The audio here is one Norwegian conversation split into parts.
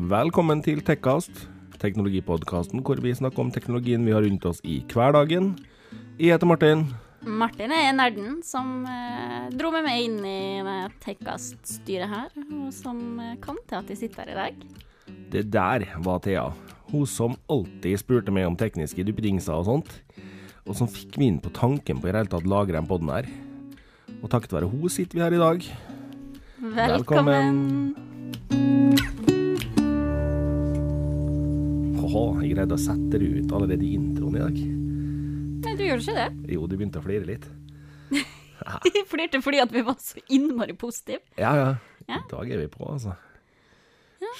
Velkommen til Tekkast, teknologipodkasten hvor vi snakker om teknologien vi har rundt oss i hverdagen. Jeg heter Martin. Martin er nerden som eh, dro med meg inn i Tekkast-styret her, og som eh, kan til at jeg sitter her i dag. Det der var Thea. Hun som alltid spurte meg om tekniske duppedingser og sånt. Og som fikk meg inn på tanken på i det hele tatt lagre en podden her. Og takket være hun sitter vi her i dag. Velkommen. Velkommen. Haha, jeg greide å sette det ut allerede i introen i dag. Nei, du gjorde ikke det. Jo, du begynte å flire litt. Vi flirte fordi at vi var så innmari positive. Ja, ja. Ja. I dag er vi på, altså.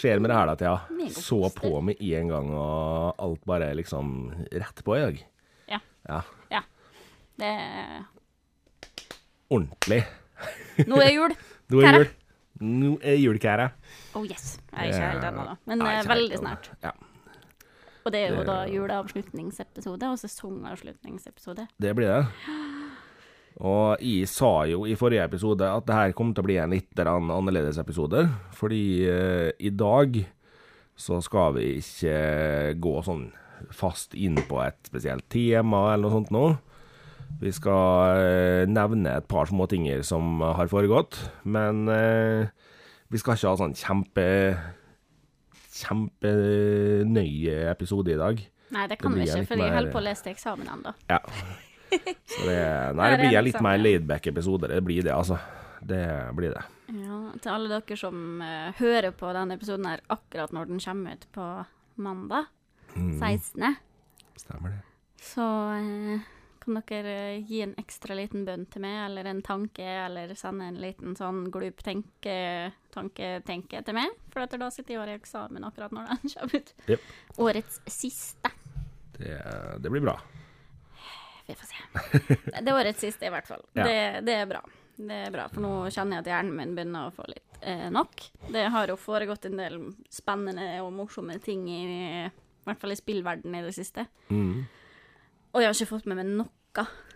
Skjer med det her at jeg Så på med en gang, og alt bare liksom rett på i dag. Ja. Ja. Ja. Det Ordentlig. Nå er jul. Nå er jul. Nå er julkære. Oh yes. Jeg er ikke helt ennå, da. Men eh, veldig snart. Ja, Og det er jo Det- da juleavslutningsepisode og sesongavslutningsepisode. det blir det. Og jeg sa jo i forrige episode at det her kommer til å bli en litt annerledes episode, fordi eh, i dag så skal vi ikke gå sånn fast inn på et spesielt tema eller noe sånt nå. Vi skal eh, nevne et par småtinger som har foregått, men eh, vi skal ikke ha sånn kjempe kjempenøye episode i dag. Nei, det kan Det vi ikke, for jeg holder på å lese til eksamen ennå. Ja. Så det, nei, det blir en litt mer laidback episode. Det blir det, altså. Det blir det. Ja, til alle dere som uh, hører på denne episoden her akkurat når den kommer ut på mandag, Mm. 16., Stemmer det. så eh, kan dere eh, gi en ekstra liten bønn til meg, eller en tanke, eller sende en liten sånn glup tenke, tanke-tenke til meg, for da sitter jeg har eksamen akkurat når den kommer ut. Yep. Årets siste. Det, det blir bra. Vi får se. Det er årets siste, i hvert fall. Ja. Det, det er bra. Det er bra, for nå kjenner jeg at hjernen min begynner å få litt eh, nok. Det har jo foregått en del spennende og morsomme ting i, i hvert fall i spillverdenen i det siste. Mm. Og jeg har ikke fått med meg noe.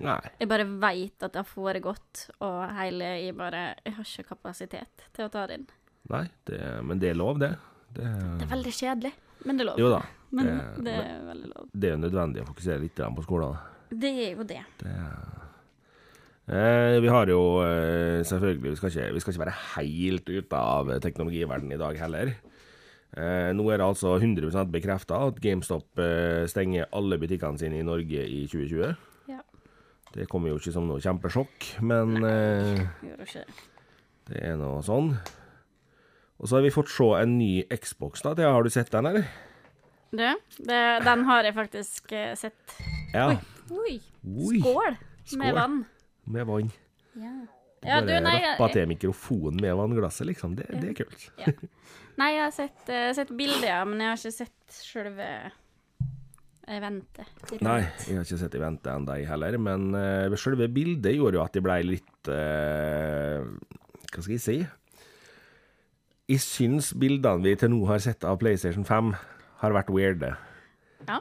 Nei. Jeg bare veit at det har foregått, og hele jeg bare Jeg har ikke kapasitet til å ta det inn. Nei, det, men det er lov, det. Det, Det er veldig kjedelig, men det er lov. jo da. men det- det er veldig lov. Det er jo nødvendig å fokusere litt på skolen. Det er jo det. Det, eh, vi har jo eh, selvfølgelig vi skal, ikke, vi skal ikke være helt ute av teknologiverdenen i dag heller. Eh, nå er det altså 100 bekrefta at GameStop eh, stenger alle butikkene sine i Norge i 2020. Ja. Det kommer jo ikke som noe kjempesjokk, men eh, det. er nå sånn. Og så har vi fått se en ny Xbox, da. Det, har du sett den, eller? Du, det, den har jeg faktisk eh, sett. Ja. Oi. Oi. Skål, Skål. med vann. Med vann. Ja, ja du, Bare nei, rappa til mikrofonen med vannglasset, liksom. Det, det er kult. nei, jeg har sett, uh, sett bilder, ja, men jeg har ikke sett selve rundt. Nei, jeg har ikke sett i Vente ennå, jeg heller. Men uh, selve bildet gjorde jo at jeg blei litt uh, Hva skal jeg si? Jeg syns bildene vi til nå har sett av PlayStation 5, har vært weirde. Ja.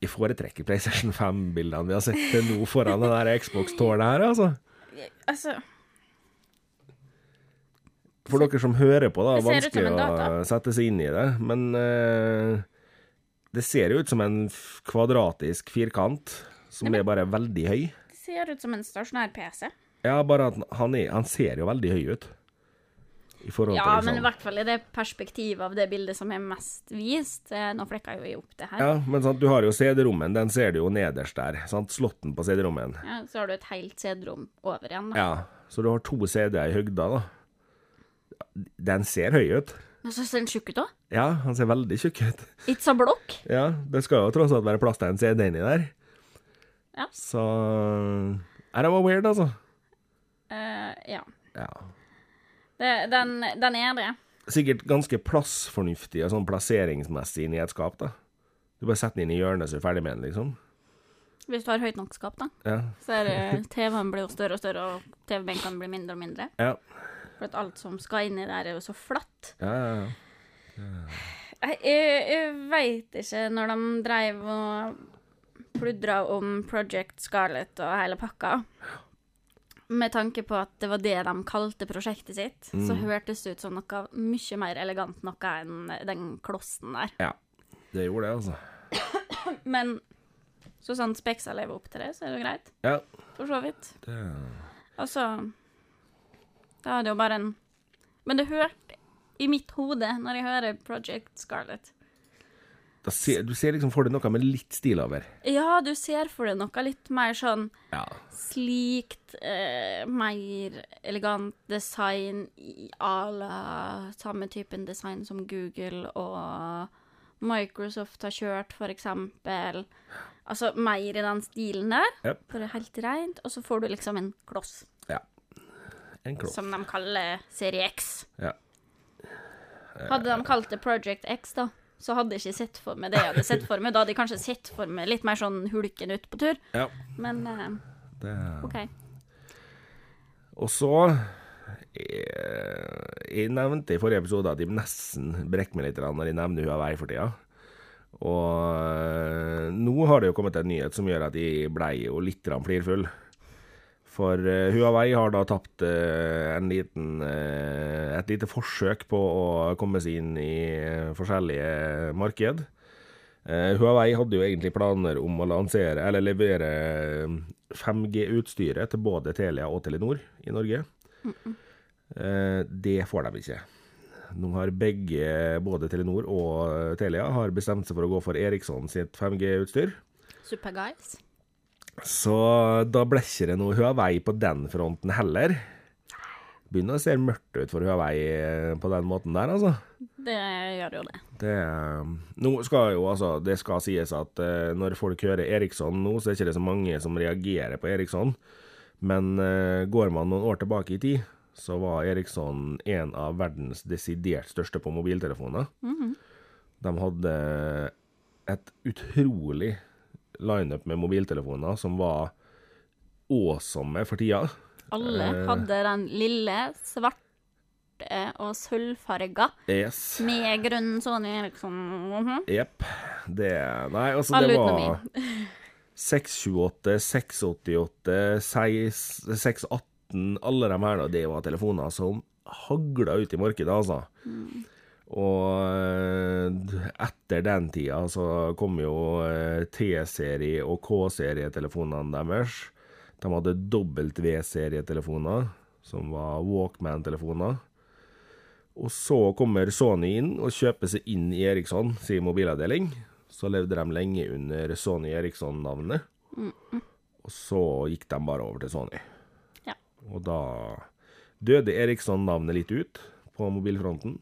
Jeg foretrekker PlayStation 5-bildene vi har sett til nå foran det der Xbox-tårnet her, altså. Altså, For dere som hører på, da, Det som vanskelig å sette seg inn i det. Men eh, det ser jo ut som en kvadratisk firkant som er bare veldig høy. det ser ut som en stasjonær PC. Ja, bare at han, er, han ser jo veldig høy ut. I Ja, til men i liksom hvert fall i det perspektivet av det bildet som er mest vist. Eh, Nå flekker jeg jo opp det her. Ja, men sant, du har jo CD-rommen, den ser du jo nederst der. Sant? Slåtten på CD-rommen. Ja, så har du et helt CD-rom over igjen. Da. Ja, så du har to CD-er i høgda, da. Den ser høy ut. Men så ser han tjukk ut òg. Ja, han ser veldig tjukk ut. It's a block. Ja, det skal jo tross alt være plass til en CD inni der. Ja. Så Nei, det var weird, altså. Uh, ja. Ja. Det, den, den er det. Sikkert ganske plassfornuftig og sånn plasseringsmessig inni et skap, da. Du bare setter den inn i hjørnet, så er du ferdig med den, liksom. Hvis du har høyt nok skap, da. Ja. Så er TV-en blir jo større og større, og TV-benkene blir mindre og mindre. Ja. For at alt som skal inni der, er jo så flatt. Ja, ja, ja. Jeg, jeg, jeg veit ikke når de dreiv og pludra om Project Scarlett og hele pakka. med tanke på at det var det de kalte prosjektet sitt, så Mm. hørtes det ut som noe mye mer elegant noe enn den klossen der. Ja, det gjorde det, altså. Men så sant Spexa lever opp til det, så er det greit. Ja, For så vidt. det Altså Da er det jo bare en Men det hørte i mitt hode, når jeg hører Project Scarlet da ser, Du ser liksom for deg noe med litt stil over. Ja, du ser for deg noe litt mer sånn Ja. slikt, eh, mer elegant design à la samme typen design som Google og Microsoft har kjørt, for eksempel. Altså mer i den stilen der. Yep. For det er helt rent. Og så får du liksom en kloss, En kloss. som de kaller Serie X. Ja. Hadde de kalt det Project X, da, så hadde jeg ikke sett for meg det jeg hadde sett for meg. Da hadde jeg kanskje sett for meg litt mer sånn hulken ut på tur. ja. Men uh, Det OK. Og så jeg, jeg nevnte i forrige episode at jeg nesten brekker meg litt når jeg nevner Huawei for tida. Og eh, nå har det jo kommet en nyhet som gjør at jeg blei jo litt flirfull. For uh, Huawei har da tapt uh, en liten, uh, et lite forsøk på å komme seg inn i forskjellige marked. Huawei hadde jo egentlig planer om å lansere, eller levere 5G-utstyret til både Telia og Telenor i Norge. Eh, Det får de ikke. Nå har begge, både Telenor og Telia, har bestemt seg for å gå for Eriksson sitt 5G-utstyr. Super guys. Så da ble ikke det noe Huawei på den fronten heller. Begynner å se mørkt ut for Huawei eh, på den måten der, altså. Det gjør jo det. Det, nå skal jo, altså, det skal sies at eh, når folk hører Eriksson nå, så er det ikke så mange som reagerer på Eriksson. Men eh, går man noen år tilbake i tid, så var Eriksson en av verdens desidert største på mobiltelefoner. De hadde et utrolig lineup med mobiltelefoner som var åsomme for tida. Alle Eh. hadde den lille, svarte og sølvfarga Yes. med grønn Sony Eriksson. Mhm. Jepp. Det Nei, altså, Alle det var 628, 688, 618 Alle de her, da, det var telefoner som hagla ut i markedet, altså. Og eh, etter den tida så kom jo eh, T-serie- og K-serietelefonene deres. De hadde W-serietelefoner, som var Walkman-telefoner. Og så kommer Sony inn og kjøper seg inn i Eriksson sin mobilavdeling. Så levde de lenge under Sony Eriksson-navnet. Og så gikk de bare over til Sony. Ja. Og da døde Eriksson-navnet litt ut på mobilfronten.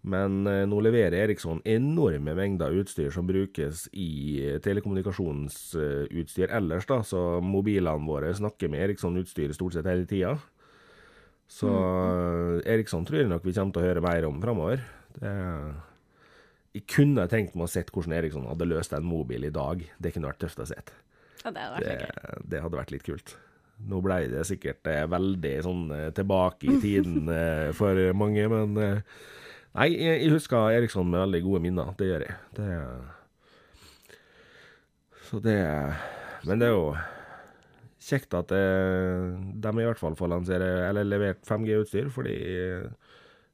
Men eh, nå leverer Eriksson enorme mengder utstyr som brukes i eh, telekommunikasjonsutstyr ellers, da, så mobilene våre snakker med Eriksson-utstyr stort sett hele tida. Så eh, Eriksson tror jeg nok vi kommer til å høre mer om framover. Jeg kunne tenkt meg å sett hvordan Eriksson hadde løst en mobil i dag. Det kunne vært tøft å sett. Ja, det hadde vært Det, det hadde vært litt kult. Nå ble det sikkert eh, veldig sånn eh, tilbake i tiden eh, for mange, men eh, Nei, jeg, jeg husker Eriksson med veldig gode minner. Det gjør jeg. Det Så det Men det er jo kjekt at det, de i hvert fall får lansere, eller levert 5G-utstyr, fordi eh,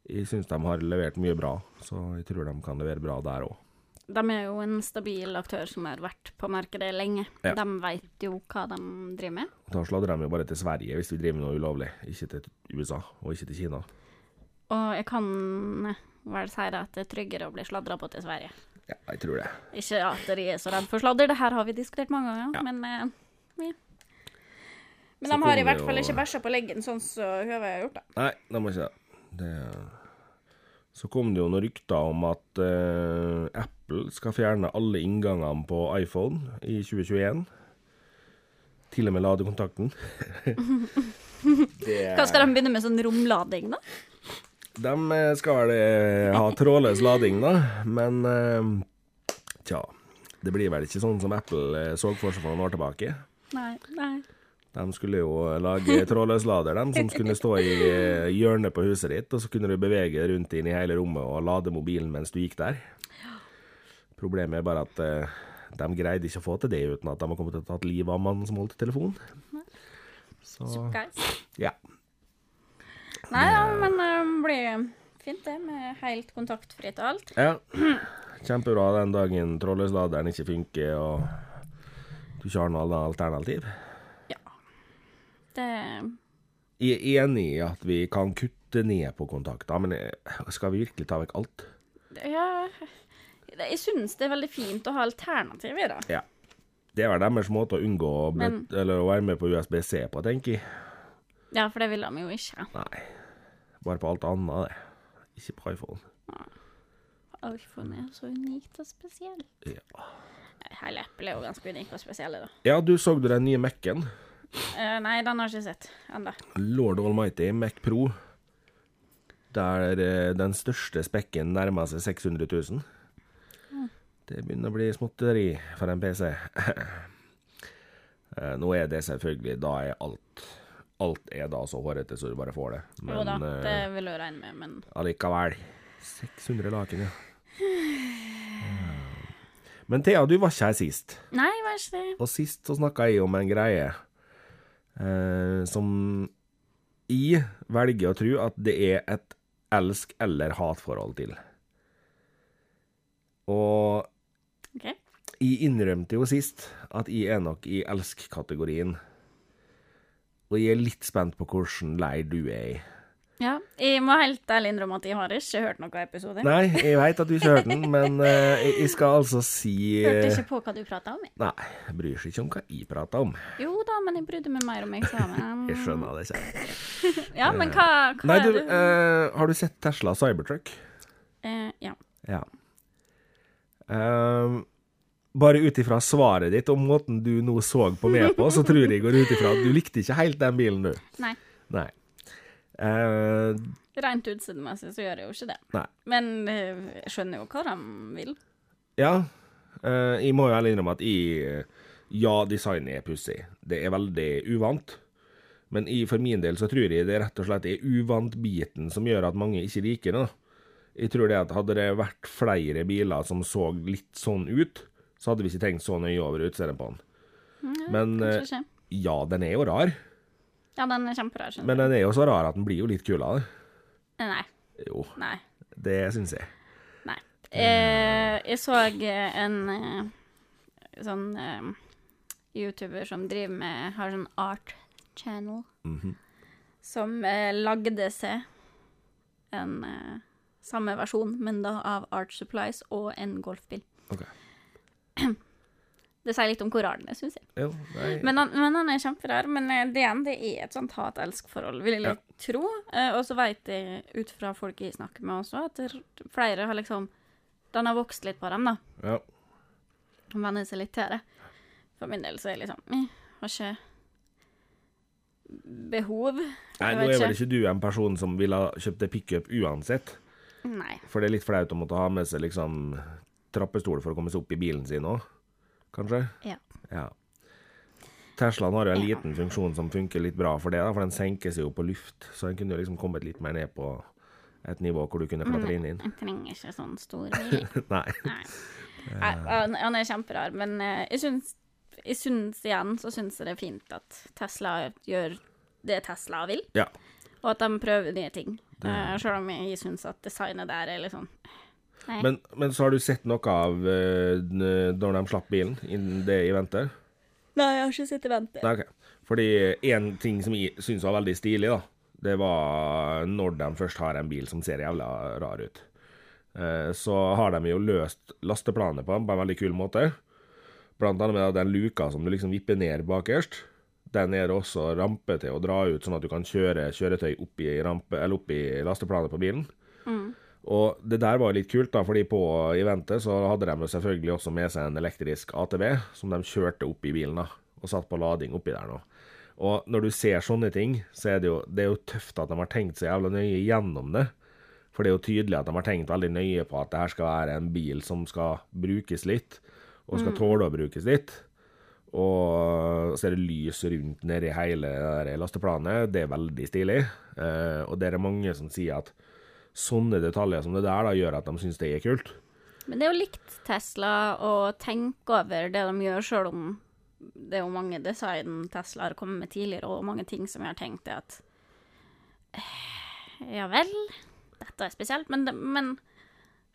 jeg syns de har levert mye bra. Så jeg tror de kan levere bra der òg. De er jo en stabil aktør som har vært på markedet lenge. Ja. De veit jo hva de driver med. Da sladrer de jo bare til Sverige hvis vi driver med noe ulovlig, ikke til USA og ikke til Kina. Og jeg kan vel si at det er tryggere å bli sladra på til Sverige. Ja, jeg tror det. Ikke at de er så redd for sladder, det her har vi diskutert mange ganger, Ja. men eh, ja. Men Så de har i hvert fall ikke bæsja på leggen, sånn som Høve har gjort, da. Nei, de har ikke det. det. Så kom det jo noen rykter om at eh, Apple skal fjerne alle inngangene på iPhone i 2021. Til og med ladekontakten. det, Hva skal de begynne med sånn romlading, da? De eh, skal vel eh, ha trådløs lading, da, men eh, tja. Det blir vel ikke sånn som Apple eh, så for seg for noen år tilbake. Nei, nei. De skulle jo lage trådløs lader, de, som skulle stå i hjørnet på huset ditt, og så kunne du bevege rundt inn i hele rommet og lade mobilen mens du gikk der. Problemet er bare at eh, de greide ikke å få til det uten at de har kommet til å ta livet av mannen som holdt telefon. Så ja. Nei, ja, men det blir fint det, med helt kontaktfritt og alt. ja. Kjempebra den dagen trådløsladeren ikke funker og du ikke har noe alternativ. Det Jeg er enig i at vi kan kutte ned på kontakter, men eh, skal vi virkelig ta vekk alt? Ja Jeg syns det er veldig fint å ha alternativ i det. Ja. Det er vel deres måte å unngå å, bli, Men- eller å være med på USB-C på, tenker jeg. Ja, for det vil de jo ikke. Nei. Bare på alt annet, det. Ikke på iPhone. iPhone er så unikt og spesiell. Ja. Hele Apple er jo ganske unik og spesiell. da. ja, du så du den nye Mac-en? Uh, nei, den har jeg ikke sett ennå. Lord Almighty Mac Pro. Der eh, den største spekken nærmer seg 600 000. Det begynner å bli småtteri for en PC. Eh, Nå er det selvfølgelig Da er alt Alt er da så hårete så du bare får det. Jo da, det eh, vil jeg regne med, men allikevel. 600 laken, ja. Men Thea, du var ikke her sist. Nei, var ikke det. Og sist så snakka jeg om en greie eh, som jeg velger å tro at det er et elsk- eller hatforhold til. Og OK. jeg innrømte jo sist at jeg er nok i elsk-kategorien. Og jeg er litt spent på hvilken leir du er i. Ja, jeg må helt ærlig innrømme at jeg har ikke hørt noen episode. Nei, jeg veit at du ikke hørte den, men uh, jeg- skal altså si Hørte eh, ikke på hva du prata om. jeg. Nei, jeg bryr seg ikke om hva jeg prata om. Jo da, men jeg brydde meg mer om eksamen. Jeg skjønner det ikke. Ja, men hva, hva Nei, er du, du eh, har du sett Tesla Cybertruck? Eh, Ja. Ja. Ehm, bare ut ifra svaret ditt og måten du nå så på meg på, så tror jeg går ut ifra at du likte ikke helt den bilen, du. Nei. Nei. Uh, Rent utseendemessig så gjør jeg jo ikke det. nei. Men eh, jeg skjønner jo hva de vil. Ja, Uh, jeg må jo ærlig innrømme at jeg Ja, designet er pussig. Det er veldig uvant. Men jeg, for min del så tror jeg det rett og slett er uvant-biten som gjør at mange ikke liker det. Jeg tror det at hadde det vært flere biler som så litt sånn ut, så hadde vi ikke tenkt så nøye over utseendet på den. Men eh, ja, den er jo rar. Ja, den er kjemperar, skjønner Men den er jo så rar at den blir jo litt kul av det. Nei. Jo, Nei. det syns jeg. Nei. Eh, jeg så eh, en eh, sånn eh, YouTuber som driver med Har sånn art channel. Mhm. Som eh, lagde seg en eh, samme versjon, men da av Art Supplies og en golfbil. Ok. Det sier litt om hvor rar den er, syns jeg. Jo. Men han, men han er kjemperar. Men eh, det, igjen, det er et sånt hat-elsk-forhold, vil jeg Ja. tro. Eh, og så vet jeg, ut fra folk jeg snakker med også, at flere har liksom Den har vokst litt på dem, da. Ja. Og venner seg litt til det. For min del så er jeg liksom Jeg har ikke behov. Nei, nå er vel ikke. ikke du en person som ville ha kjøpt en pickup uansett? Nei. For det er litt flaut å måtte ha med seg liksom trappestol for å komme seg opp i bilen sin òg, kanskje? Ja. Ja. Teslaen har jo en Ja. liten funksjon som funker litt bra for det, da, for den senker seg jo på luft. Så den kunne jo liksom kommet litt mer ned på et nivå hvor du kunne klatre inn inn. Jeg trenger ikke sånn stor bil. Nei. Nei. Ja. han, han er kjemperar, men eh, jeg syns, jeg syns igjen så syns jeg det er fint at Tesla gjør det Tesla vil, Ja. og at de prøver nye ting. Det... Selv om jeg syns at designet der er litt sånn. Men, men så har du sett noe av uh, da de slapp bilen, innen det eventet? Nei, jeg har ikke sett i ventet. Nei, ok. Fordi en ting som jeg syns var veldig stilig, da, det var når de først har en bil som ser jævla rar ut. Eh, Så har de jo løst lasteplanet på den på en veldig kul måte. Blant annet med den luka som du liksom vipper ned bakerst. Den er det også rampe til å dra ut, sånn at du kan kjøre kjøretøy opp i, rampe, eller opp i lasteplanet på bilen. Og det der var litt kult, da, fordi på eventet så hadde de selvfølgelig også med seg en elektrisk ATV som de kjørte opp i bilen da, og satt på lading oppi der nå. Og når du ser sånne ting, så er det jo, det er jo tøft at de har tenkt så jævla nøye gjennom det. For det er jo tydelig at de har tenkt veldig nøye på at det her skal være en bil som skal brukes litt, og skal tåle å brukes litt. Og så er det lys rundt nedi hele lasteplanet. Det er veldig stilig. Eh, og det er mange som sier at sånne detaljer som det der da, gjør at de syns det er kult. Men det er jo likt Tesla å tenke over det de gjør, selv om det er jo mange design Tesla har kommet med tidligere, og mange ting som jeg har tenkt er at eh, Ja vel, dette er spesielt, men, men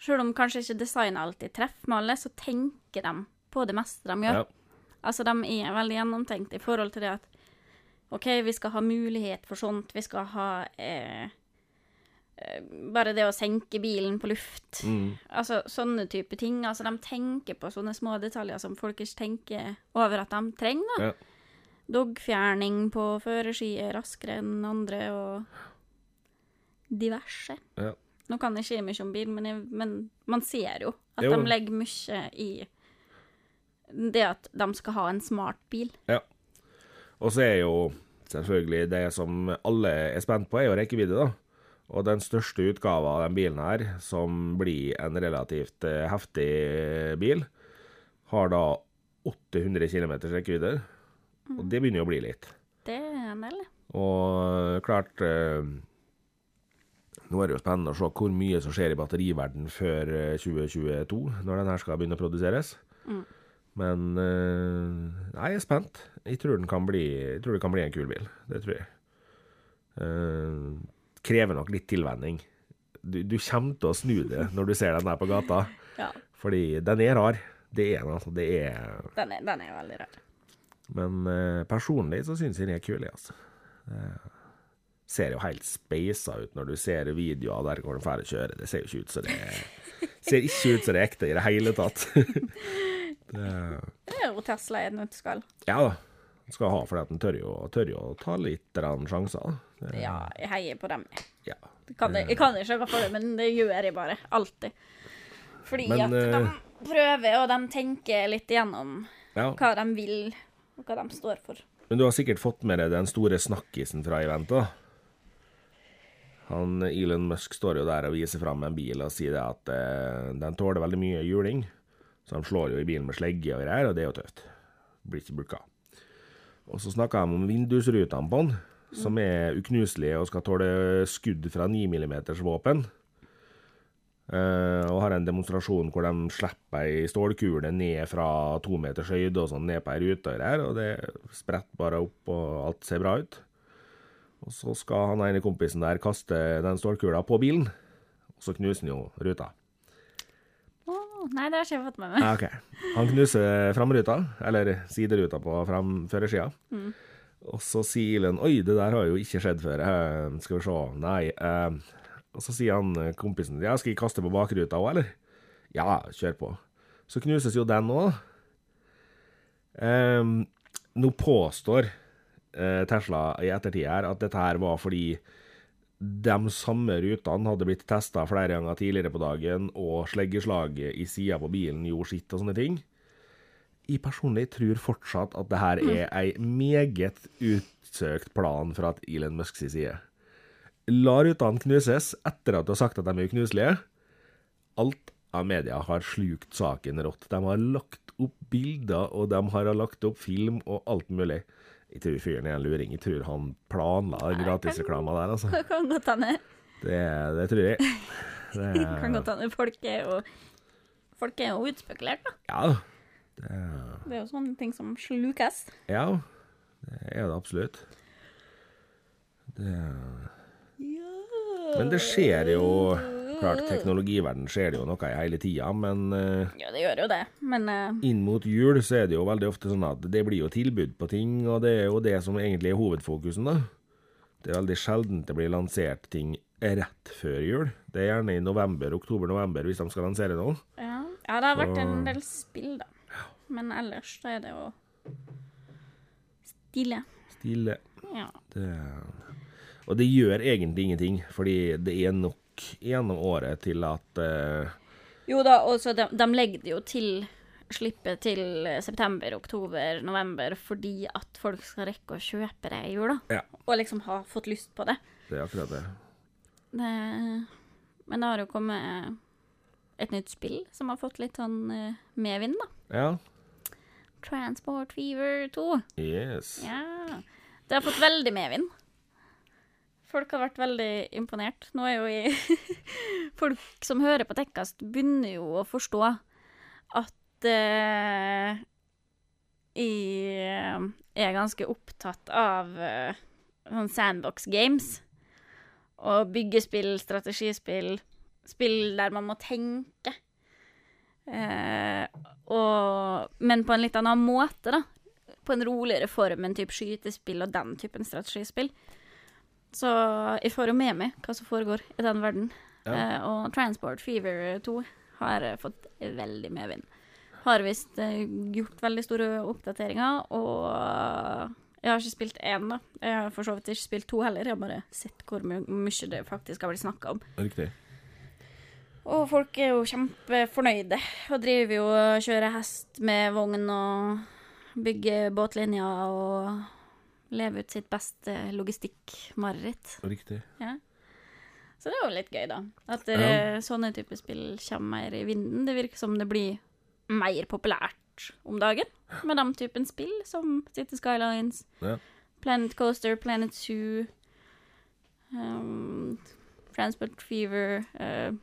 selv om kanskje ikke designet alltid treffer med alle, så tenker de på det meste de gjør. Ja. Altså, de er veldig gjennomtenkt i forhold til det at OK, vi skal ha mulighet for sånt, vi skal ha eh, Bare det å senke bilen på luft. Mm. Altså sånne type ting. Altså, de tenker på sånne små detaljer som folk ikke tenker over at de trenger. da. Ja. Doggfjerning på førerski er raskere enn andre, og diverse. Ja. Nå kan jeg ikke mye om bil, men, jeg, men man ser jo at Jo. de legger mye i det at de skal ha en smart bil. Ja. Og så er jo selvfølgelig det som alle er spent på, er jo rekkevidde, da. Og den største utgaven av den bilen her, som blir en relativt eh, heftig bil, har da 800 km rekkevidde. Og det begynner jo å bli litt. Det er en del. Og klart eh, Nå er det jo spennende å se hvor mye som skjer i batteriverden før eh, 2022, når den her skal begynne å produseres. Mm. Men eh, jeg er spent. Jeg tror, den kan bli, jeg tror det kan bli en kul bil. Det tror jeg. Eh, krever nok litt tilvenning. Du, du kommer til å snu det når du ser den der på gata, Ja, fordi den er rar. Det er den, altså. Det er den er, den er veldig rar. Men eh, personlig så syns jeg den er kul, altså. Det ser jo helt speisa ut når du ser videoer der hvor de drar og kjører. Det ser jo ikke ut som det Ser ikke ut som det er ekte i det hele tatt. det, Det er jo Tesla i et nøtteskall. ja da. Skal ha, for den tør jo, tør jo å ta litt sjanser. Ja, jeg heier på dem. ja. Jeg kan, jeg kan ikke hvorfor det, men det gjør jeg bare. Alltid. Fordi Men, at eh, de prøver, og de tenker litt igjennom ja. hva de vil, og hva de står for. Men du har sikkert fått med deg den store snakkisen fra eventet? Han, Elon Musk står jo der og viser fram en bil og sier at eh, den tåler veldig mye juling. Så han slår jo i bilen med slegge og greier, og det er jo tøft. Blir ikke bruka. Og så snakker de om vindusrutene på den, som er uknuselige og skal tåle skudd fra 9 mm våpen. Uh, og har en demonstrasjon hvor de slipper ei stålkule ned fra to meters høyde og sånn ned på ei rute greier, og det spretter bare opp, og alt ser bra ut. Og så skal han ene kompisen der kaste den stålkula på bilen, og så knuser han jo ruta. Nei, det har ikke jeg fått med meg. Ja, okay. Han knuser framruta, eller sideruta på fram Mm. Og så sier Ilen Oi, det der har jo ikke skjedd før. Eh, skal vi se. Nei. Eh. Og så sier han eh, kompisen Ja, skal jeg kaste på bakruta òg, eller? Ja, kjør på. Så knuses jo den òg. Eh, nå påstår eh, Tesla i ettertid her at dette her var fordi de samme rutene hadde blitt testa flere ganger tidligere på dagen, og sleggeslaget i sida på bilen gjorde sitt og sånne ting. Jeg personlig tror fortsatt at det her er ei meget utsøkt plan fra Elon Musks side. La rutene knuses etter at du har sagt at de er uknuselige. Alt av media har slukt saken rått. De har lagt opp bilder, og de har lagt opp film og alt mulig. Jeg tror fyren er en luring. Jeg tror han planla den gratisreklama der, altså. Det kan godt hende. Det, det tror jeg. Det, Kan godt hende. Folk er jo Folk er jo utspekulert, da. ja, det, Det er jo sånne ting som slukes. ja, det er det absolutt. Det, men det skjer jo Klart, teknologiverden skjer det jo noe i hele tida, men eh, Ja, det gjør jo det, men eh, inn mot jul så er det jo veldig ofte sånn at det blir jo tilbud på ting, og det er jo det som egentlig er hovedfokusen, da. Det er veldig sjeldent det blir lansert ting rett før jul. Det er gjerne i november, oktober-november hvis de skal lansere noe. ja. ja, det har vært en del spill, da. Men ellers så er det jo stille. Stille. Ja. Det, og det gjør egentlig ingenting, fordi det er nok gjennom året til at eh, Jo da, og så de, de legger det jo til slippet til september, oktober, november fordi at folk skal rekke å kjøpe det i jula. Ja. Og liksom ha fått lyst på det. Det er akkurat det. det. Men det har jo kommet et nytt spill som har fått litt sånn eh, medvind, da. Ja. Transport Fever 2. Yes. Ja. Det har fått veldig medvind. Folk har vært veldig imponert. Nå er jo i Folk som hører på Tekkast, begynner jo å forstå at uh, jeg eh, er ganske opptatt av uh, sånn sandbox games. Og byggespill, strategispill, spill der man må tenke. Uh, og, men på en litt annen måte, da. På en roligere form enn type skytespill og den typen strategispill. Så jeg får jo med meg hva som foregår i den verden. Ja. Eh, og Transport Fever 2 har eh, fått veldig medvind. Har visst eh, gjort veldig store oppdateringer, og jeg har ikke spilt én, da. Jeg har for så vidt ikke spilt to heller, jeg har bare sett hvor my mye det faktisk har blitt snakka om. Riktig. Og folk er jo kjempefornøyde, og driver jo og kjører hest med vogn og bygger båtlinjer og lever ut sitt beste logistikkmareritt. Riktig. Så det er jo litt gøy, da. At ja. sånne typer spill kommer mer i vinden. Det virker som det blir mer populært om dagen med den typen spill, som City Skylines, Ja. Planet Coaster, Planet Zoo, um, Transport Fever, uh,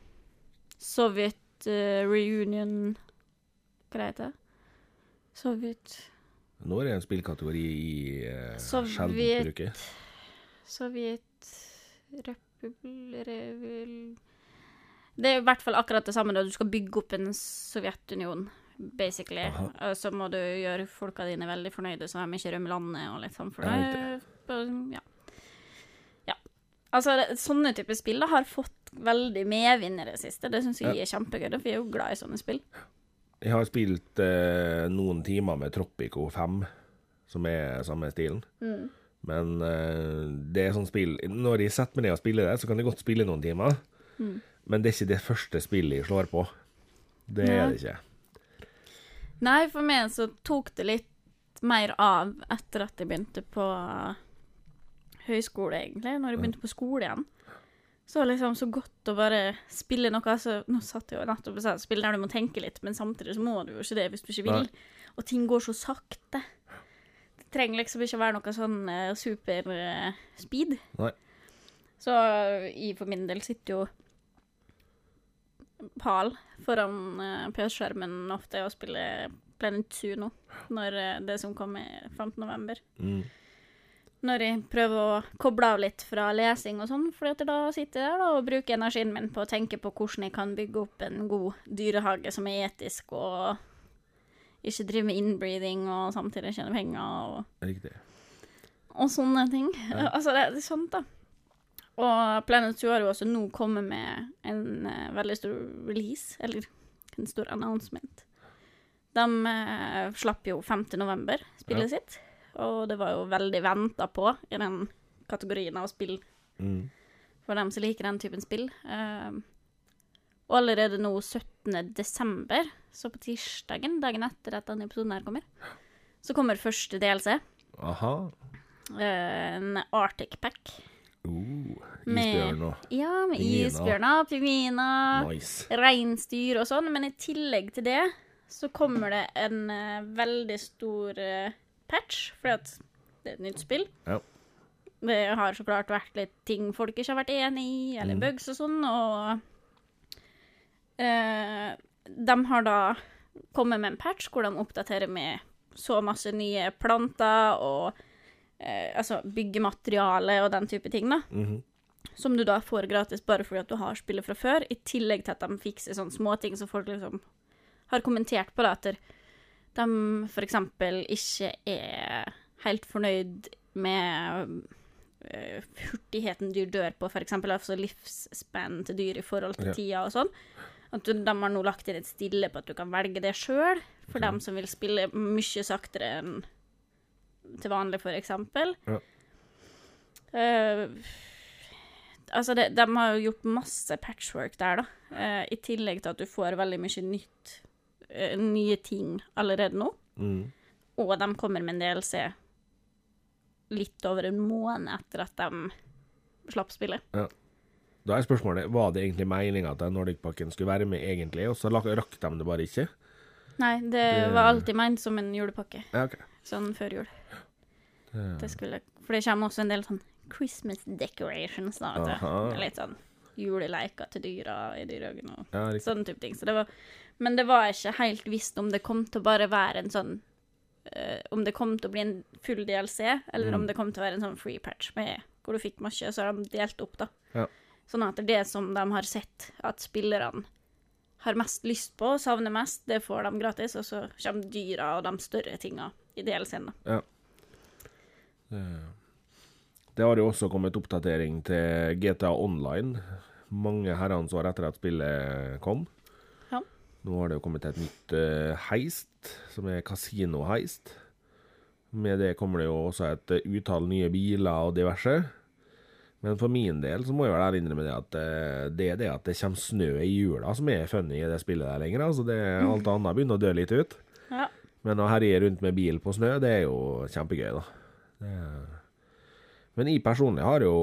Sovjet uh, Reunion Hva det heter det? Sovjet Nå er det en spillkategori i Sovjet- sjelden bruker. Sovjet Republikk Det er i hvert fall akkurat det samme da du skal bygge opp en Sovjetunion, basically. Aha. Så må du gjøre folka dine veldig fornøyde, så de ikke rømmer landet og litt sånn. For det ja. ja. Altså, sånne typer spill har fått veldig medvind i det siste. Det syns jeg er kjempegøy, for jeg er jo glad i sånne spill. Jeg har spilt eh, noen timer med Tropico 5, som er samme stilen. Mm. Men eh, det er sånn spill Når jeg setter meg ned og spiller det, så kan jeg godt spille noen timer. Mm. Men det er ikke det første spillet jeg slår på. Det Nei. er det ikke. Nei, for meg så tok det litt mer av etter at jeg begynte på høyskole, egentlig. Når jeg begynte på skole igjen. Så liksom så godt å bare spille noe altså, Nå satt jeg jo nettopp og sa spill der du må tenke litt, men samtidig så må du jo ikke det hvis du ikke vil. Og ting går så sakte. Det trenger liksom ikke å være noe sånn uh, super uh, speed. Nei. Så jeg for min del sitter jo pal foran uh, PS-skjermen ofte og spiller Planet Zoo nå, når eh, det som kommer 15. november. Mm. Når jeg prøver å koble av litt fra lesing og sånn, for da sitter jeg der og bruker energien min på å tenke på hvordan jeg kan bygge opp en god dyrehage som er etisk, og ikke drive med inbreeding og samtidig tjene penger og Riktig. og sånne ting. Ja. Altså, det er sånt, da. Og Planet Zoo har jo også nå kommet med en uh, veldig stor release, eller en stor announcement. De uh, slapp jo 5. november spillet sitt, og det var jo veldig venta på i den kategorien av spill Mm. for dem som liker den typen spill. Uh, og allerede nå 17. desember, så på tirsdagen, dagen etter at denne episoden her kommer, så kommer første DLC. Aha. en Arctic Pack. Uh, Isbjørn og Ja, med isbjørner, pingviner, Nice. reinsdyr og sånn, men i tillegg til det så kommer det en uh, veldig stor eh, patch, fordi at det er et nytt spill. Ja. Det har så klart vært litt ting folk ikke har vært enig i, eller Mm. bugs og sånn, og eh, de har da kommet med en patch hvor de oppdaterer med så masse nye planter og eh, altså byggemateriale og den type ting, da Mhm. som du da får gratis bare fordi at du har spillet fra før, i tillegg til at de fikser sånne småting som folk liksom har kommentert på, da, at de eksempel ikke er helt fornøyd med uh, hurtigheten dyr dør på, eksempel, altså livsspenn til dyr i forhold til Ja. tida og sånn. At du, de har nå lagt inn et stille på at du kan velge det sjøl, for Ok. dem som vil spille mye saktere enn til vanlig, eksempel. Ja. Uh, altså, det, de har jo gjort masse patchwork der, da. Uh, I tillegg til at du får veldig mye nytt, eh, nye ting allerede nå. Mm. Og de kommer med en DLC litt over en måned etter at de slapp spillet. Da er spørsmålet var det egentlig meninga at Nordic-pakken skulle være med, egentlig, og så rakk de det bare ikke? Nei, det, Det- var alltid ment som en julepakke, Ja, okay. sånn før jul. Det- Det skulle, for det kommer også en del sånn Christmas decorations, da. Litt sånn juleleker til dyra i dyrehagen og Ja, sånne type ting. Så det var, men det var ikke helt visst om det kom til å bare være en sånn uh, om det kom til å bli en full DLC, eller Mm. om det kom til å være en sånn free patch med, hvor du fikk mye, så har de delt opp, da. Ja. Sånn at det som de har sett at spillerne har mest lyst på, savner mest, det får de gratis, og så kommer dyra og de større tinga i DLC-en, da. Det har jo også kommet oppdatering til GTA Online mange herrens år etter at spillet kom. Nå har det jo kommet et nytt eh, heist, som er kasino-heist. Med det kommer det jo også et eh, utall nye biler og diverse. Men for min del så må jeg vel innrømme det at eh, det er det at det kommer snø i jula som er funny i det spillet der lenger. Altså det, alt annet begynner å dø litt ut. Ja. Men å herje rundt med bil på snø, det er jo kjempegøy, da. Det er... Men jeg personlig har jo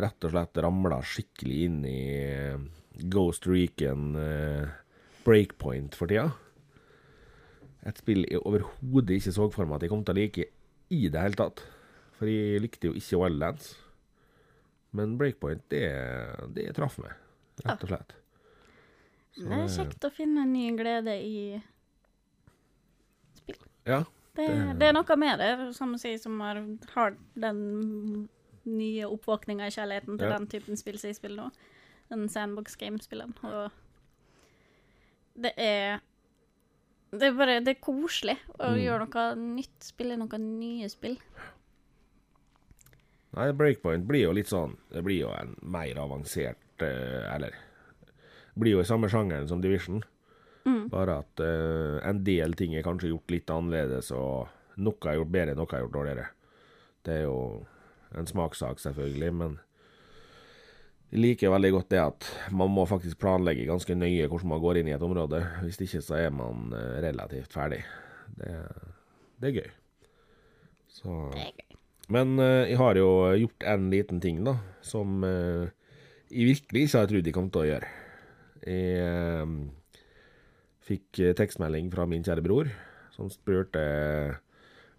rett og slett ramla skikkelig inn i Ghost Recon eh, Breakpoint for tida. Et spill jeg overhodet ikke så for meg at jeg kom til å like i det hele tatt. For jeg likte jo ikke Wildlands. Men Breakpoint, det, det traff meg, rett og slett. Så, Det er kjekt å finne en ny glede i Ja. Det, Det- det er noe med det, som å si, som har, har den nye oppvåkninga i kjærligheten til Ja. den typen spill som jeg spiller nå. Den sandbox game-spilleren. Og det er Det er bare Det er koselig å Mm. gjøre noe nytt. Spille noe nye spill. Nei, Breakpoint blir jo litt sånn Det blir jo en mer avansert uh, Eller blir jo i samme sjangeren som Division. Mm. Bare at uh, en del ting er kanskje gjort litt annerledes, og noe er gjort bedre, noe er gjort dårligere. Det er jo en smakssak, selvfølgelig, men jeg liker veldig godt det at man må faktisk planlegge ganske nøye hvordan man går inn i et område. Hvis ikke så er man eh, relativt ferdig. Det, det er gøy. Så Det er gøy. men eh, jeg har jo gjort en liten ting, da, som eh, jeg virkelig ikke har trodd jeg kom til å gjøre. Jeg fikk tekstmelding fra min kjære bror, som spurte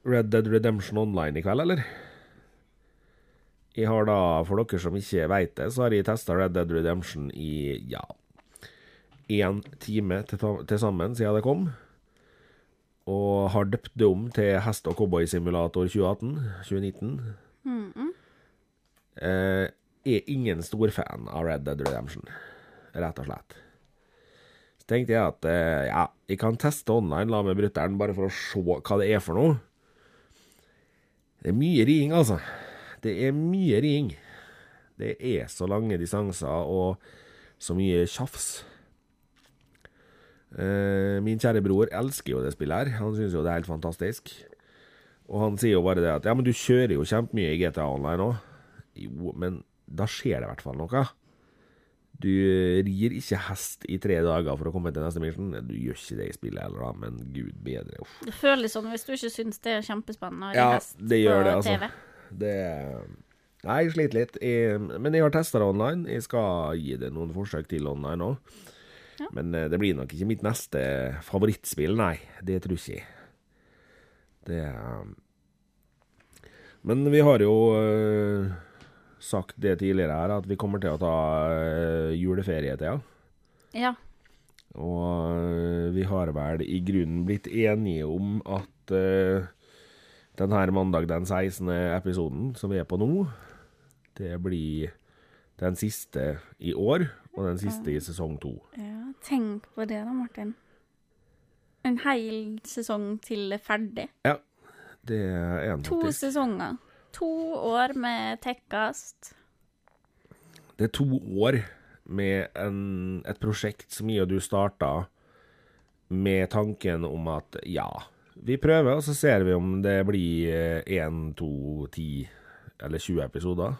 Red Dead Redemption Online i kveld, eller? Jeg har da, for dere som ikke veit det, så har jeg testa Red Dead Redemption i, ja Én time til, til sammen siden det kom. Og har døpt det om til Hest- og cowboysimulator 2018. 2019. Mhm. Eh, er ingen stor fan av Red Dead Redemption, rett og slett. Så tenkte jeg at eh, ja, jeg kan teste online la med brutter'n, bare for å se hva det er for noe. Det er mye riing, altså. Det er mye ring. Det er så lange distanser og så mye tjafs. Eh, min kjære bror elsker jo det spillet her. Han syns jo det er helt fantastisk. Og han sier jo bare det at ja, men du kjører jo kjempemye i GTA Online òg. Jo, men da skjer det i hvert fall noe. Du rir ikke hest i tre dager for å komme til neste mission. Du gjør ikke det i spillet heller, da, men gud bedre. Uff. Det føles sånn hvis du ikke syns det er kjempespennende å ri Ja, hest det gjør det, altså. TV. Det Nei, jeg sliter litt. Jeg, men jeg har testa det online. Jeg skal gi det noen forsøk til online òg. Ja. Men eh, det blir nok ikke mitt neste favorittspill, nei. Det tror ikke jeg. Det eh, Men vi har jo eh, sagt det tidligere her, at vi kommer til å ta uh, juleferie til, ja. Og vi har vel i grunnen blitt enige om at den her mandag den 16. episoden som vi er på nå, det blir den siste i år, og den siste i sesong to. ja. Tenk på det da, Martin. En hel sesong til det er ferdig. Det er en To faktisk. sesonger. To år med tekkast. Det er to år med en, et prosjekt som jeg og du starta med tanken om at ja, vi prøver, og så ser vi om det blir én, to, ti eller 20 episoder.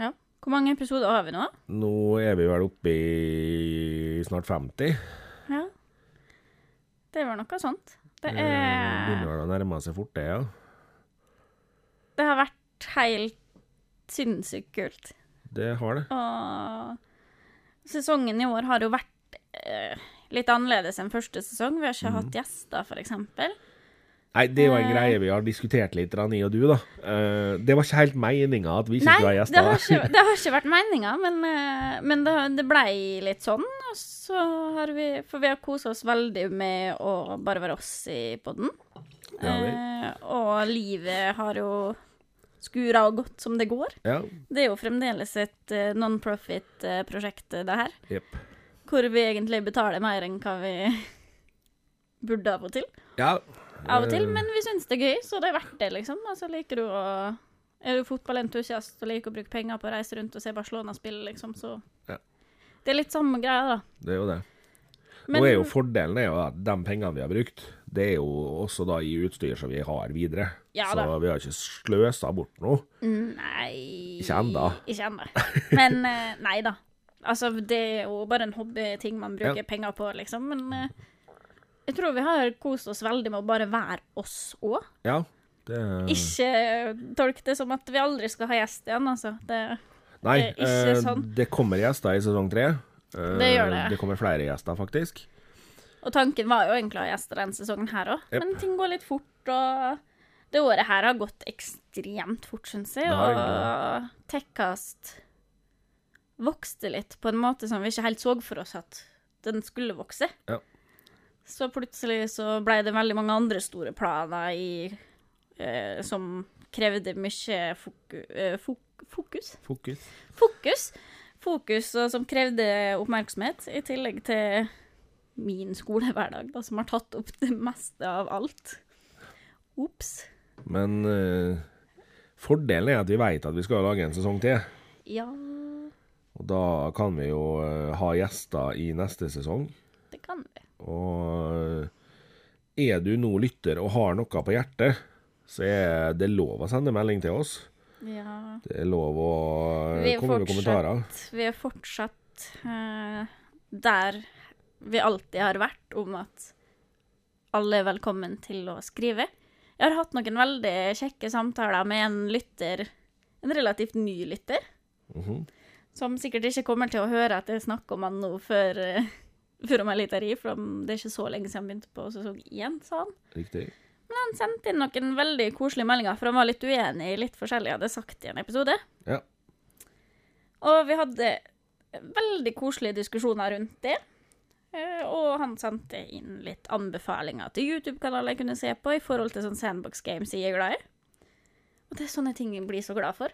Ja. Hvor mange episoder har vi nå? Nå er vi vel oppe i snart 50. Ja. Det var noe sånt. Det er begynner er vel å nærme seg fort, det, ja. Det har vært helt sinnssykt kult. Det har det. Og sesongen i år har jo vært eh, litt annerledes enn første sesong. Vi har ikke mm. hatt gjester, eksempel. Nei, det er jo en Eh. greie vi har diskutert litt, Rani og du, da. Eh, Det var ikke helt meninga at vi ikke Nei, skulle ha det har gjester. ikke, det har ikke vært meninga, men, eh, men det, det blei litt sånn. Og så har vi For vi har kosa oss veldig med å bare være oss i podden. Ja. Eh, og livet har jo skura og gått som det går. Ja. Det er jo fremdeles et non-profit-prosjekt, det her. Jepp. Hvor vi egentlig betaler mer enn hva vi burde av og til. Ja. Av og til, eh, men vi syns det er gøy, så det er verdt det, liksom. Altså, liker du å Er du fotballentusiast og liker å bruke penger på å reise rundt og se Barcelona spille, liksom, så Ja. Det er litt samme greia, da. Det er jo det. Men Nå er jo fordelen er jo at de pengene vi har brukt, det er jo også da i utstyr som vi har videre. Ja så vi har ikke sløsa bort noe. Nei Ikke ennå. Ikke ennå. Men eh, nei da. Altså, det er jo bare en hobbyting man bruker Ja. penger på, liksom. Men eh, jeg tror vi har kost oss veldig med å bare være oss òg. Ja. Det Ikke tolk det som at vi aldri skal ha gjest igjen, altså. Det, Nei, det er ikke eh, sånn. det kommer gjester i sesong tre. Eh, Det gjør det. Det kommer flere gjester, faktisk. og tanken var jo egentlig å ha gjester denne sesongen her òg, yep. men ting går litt fort, og det året her har gått ekstremt fort, syns jeg. Og Tekkast vokste litt på en måte som vi ikke helt så for oss at den skulle vokse. Ja. Så plutselig så ble det veldig mange andre store planer i eh, Som krevde mye foku, eh, fok, fokus. Fokus. Fokus. Fokus, og som krevde oppmerksomhet, i tillegg til min skolehverdag, da, som har tatt opp det meste av alt. Ops. Men eh, fordelen er at vi vet at vi skal lage en sesong til. Ja, Og da kan vi jo eh, ha gjester i neste sesong. det kan vi. Og eh, er du nå lytter og har noe på hjertet, så er det lov å sende melding til oss. Ja. Det er lov å eh, Vi er komme med kommentarer. Vi er fortsatt uh, der vi alltid har vært, om at alle er velkommen til å skrive. Jeg har hatt noen veldig kjekke samtaler med en lytter, en relativt ny lytter, Mhm. Som sikkert ikke kommer til å høre at jeg snakker om han nå før, eh, før om en liten ri, for det er ikke så lenge siden han begynte på sesong én, sa han. Riktig. Men han sendte inn noen veldig koselige meldinger, for han var litt uenig i litt forskjellig jeg hadde sagt i en episode. Ja. Og vi hadde veldig koselige diskusjoner rundt det. Eh, Og han sendte inn litt anbefalinger til YouTube-kanaler jeg kunne se på i forhold til sånn Sandbox Games jeg er glad i. Og det er sånne ting jeg blir så glad for.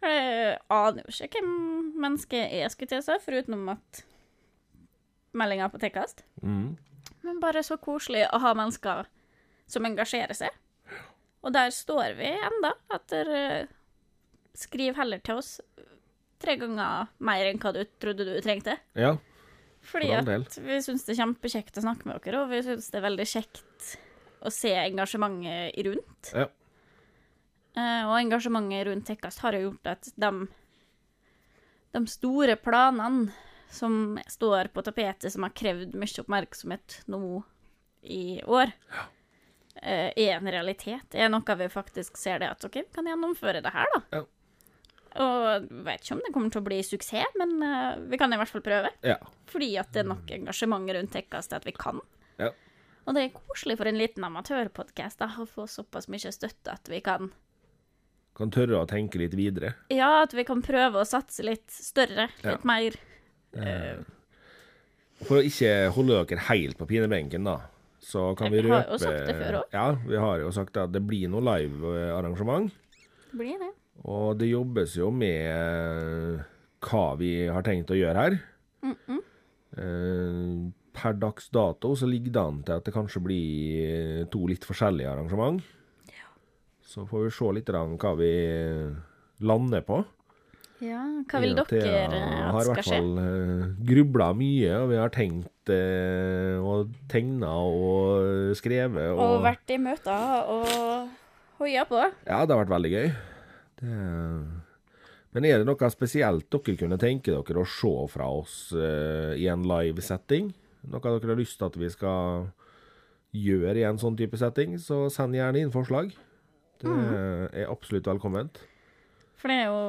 Jeg aner jo ikke hvem mennesket er, skulle til seg, foruten at meldinga på Tekkast. Mm. Men bare så koselig å ha mennesker som engasjerer seg. Og der står vi enda, at dere skriver heller til oss tre ganger mer enn hva du trodde du trengte. Ja. For del. at vi syns det er kjempekjekt å snakke med dere, og vi syns det er veldig kjekt å se engasjementet rundt. Ja. Eh, og engasjementet rundt Tekkast har jo gjort at de, de store planene som står på tapetet, som har krevd mye oppmerksomhet nå i år, ja. er en realitet. Er noe vi faktisk ser det at OK, vi kan gjennomføre det her, da. Ja. Og vet ikke om det kommer til å bli suksess, men eh, vi kan i hvert fall prøve. ja. Fordi at det er nok engasjement rundt Tekkast til at vi kan. Ja. Og det er koselig for en liten amatørpodkast å få såpass mye støtte at vi kan Kan tørre å tenke litt videre. Ja, at vi kan prøve å satse litt større, Ja. litt mer. Eh, For å ikke holde dere helt på pinebenken, da, så kan vi røpe Vi har jo sagt det før også. Ja, vi har jo sagt at det blir noe live-arrangement. Det blir det. Og det jobbes jo med hva vi har tenkt å gjøre her. Eh, Per dags dato så ligger det an til at det kanskje blir to litt forskjellige arrangement. Så får vi se litt hva vi lander på. Ja, hva vil dere at skal skje? Vi har i hvert fall uh, grubla mye, og vi har tenkt eh, og tegna og skrevet. Og, Og vært i møter og hoia på. Ja, det har vært veldig gøy. Det... Men er det noe spesielt dere kunne tenke dere å se fra oss eh, i en live setting? Noe dere har lyst til at vi skal gjøre i en sånn type setting, så send gjerne inn forslag. Det er absolutt velkomment. For det er jo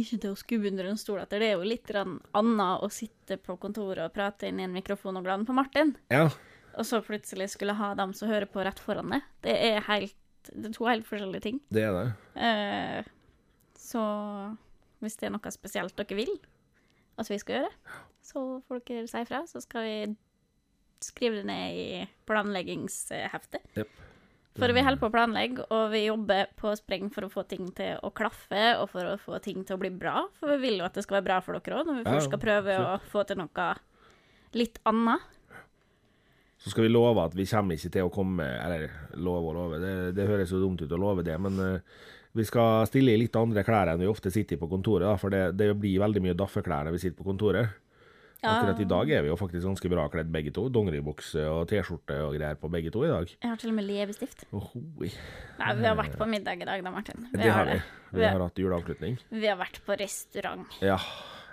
ikke til å skubbe under en stol etter. Det er jo litt annet å sitte på kontoret og prate inn i en mikrofon og glane på Martin, Ja, og så plutselig skulle ha dem som hører på rett foran deg. Det er helt Det er to helt forskjellige ting. det er det. Eh, så hvis det er noe spesielt dere vil at vi skal gjøre, så får dere si ifra, så skal vi skrive det ned i planleggingsheftet. Jep. For vi holder på å planlegge, og vi jobber på spreng for å få ting til å klaffe, og for å få ting til å bli bra. For vi vil jo at det skal være bra for dere òg, når vi først skal prøve å få til noe litt annet. Så skal vi love at vi kommer ikke til å komme Eller love og love, det, det høres jo dumt ut å love det, men uh, vi skal stille i litt andre klær enn vi ofte sitter i på kontoret, da, for det, det blir veldig mye daffeklær når vi sitter på kontoret. Ja. Akkurat i dag er vi jo faktisk ganske bra kledd begge to. Dongeribukse og T-skjorte og greier på begge to i dag. Jeg har til og med leppestift. Nei, vi har vært på middag i dag da, Martin. Vi Det har vi. det. Vi har hatt juleavslutning. Vi har vært på restaurant. Ja,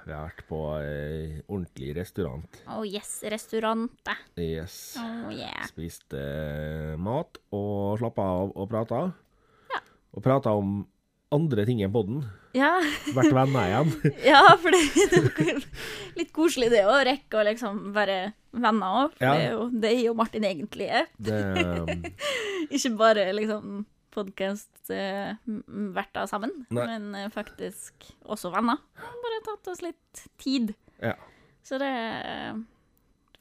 vi har vært på eh, ordentlig restaurant. Oh yes, restaurantet. Yes. Oh yeah. Spiste eh, mat og slappa av og prata. Ja. Og prata om andre ting enn podden. Ja, Vært venner igjen. ja for det er litt koselig det å rekke å liksom være venner òg. For Ja. det, er jo, det er jo Martin egentlig er. Det, um, Ikke bare liksom podkast-verter sammen, Nei. men eh, faktisk også venner. Bare tatt oss litt tid. ja. Så det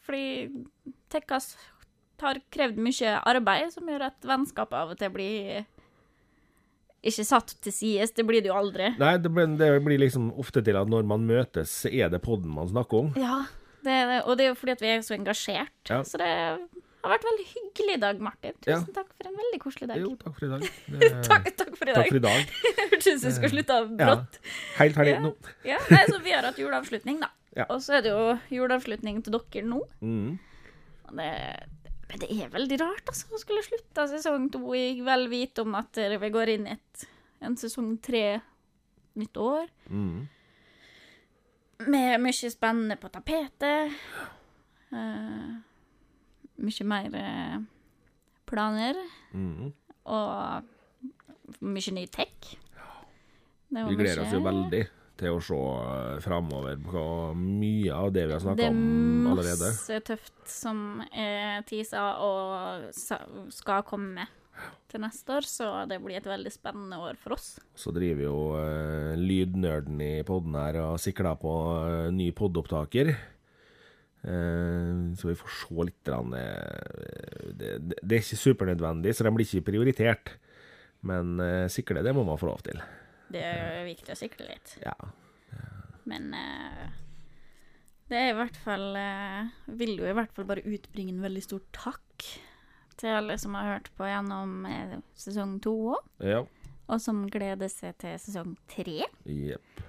Fordi Tekkas har krevd mye arbeid, som gjør at vennskapet av og til blir ikke satt til side. Det blir det jo aldri. Nei, det blir, det blir liksom ofte til at når man møtes, så er det podden man snakker om. Ja, det er det. Og det er jo fordi at vi er så engasjert. Ja. Så det har vært veldig hyggelig i dag, Martin. Ja. Tusen takk for en veldig koselig dag. Jo, takk for i dag. Det, Takk, takk for i takk dag. for i dag. Hørtes ut som vi skal slutte av brått. Helt ferdig Ja. nå. Ja, nei, så vi har hatt juleavslutning, da. Ja. Og så er det jo juleavslutning til dere nå. Mm. Og det, men det er veldig rart, altså, å skulle slutte sesong to i vel vite om at vi går inn i en sesong tre nytt år. Mm. Med mye spennende på tapetet. Uh, mye mer eh, planer. Mm. Og mye ny tech. Vi gleder oss jo veldig til å se eh, framover på mye av det vi har Det snakka er om allerede. masse tøft som er tisa og skal komme til neste år, så det blir et veldig spennende år for oss. Så driver jo uh, lydnerden i podden her og sikler på uh, ny podopptaker. Uh, så vi får se litt. eh, det, det, det er ikke supernødvendig, så de blir ikke prioritert. Men uh, sikle, det må man få lov til. Det er viktig å sikre litt. Ja. Men eh, det er i hvert fall eh, Vil jo i hvert fall bare utbringe en veldig stor takk til alle som har hørt på gjennom eh, sesong to òg, ja. og som gleder seg til sesong tre. Jepp.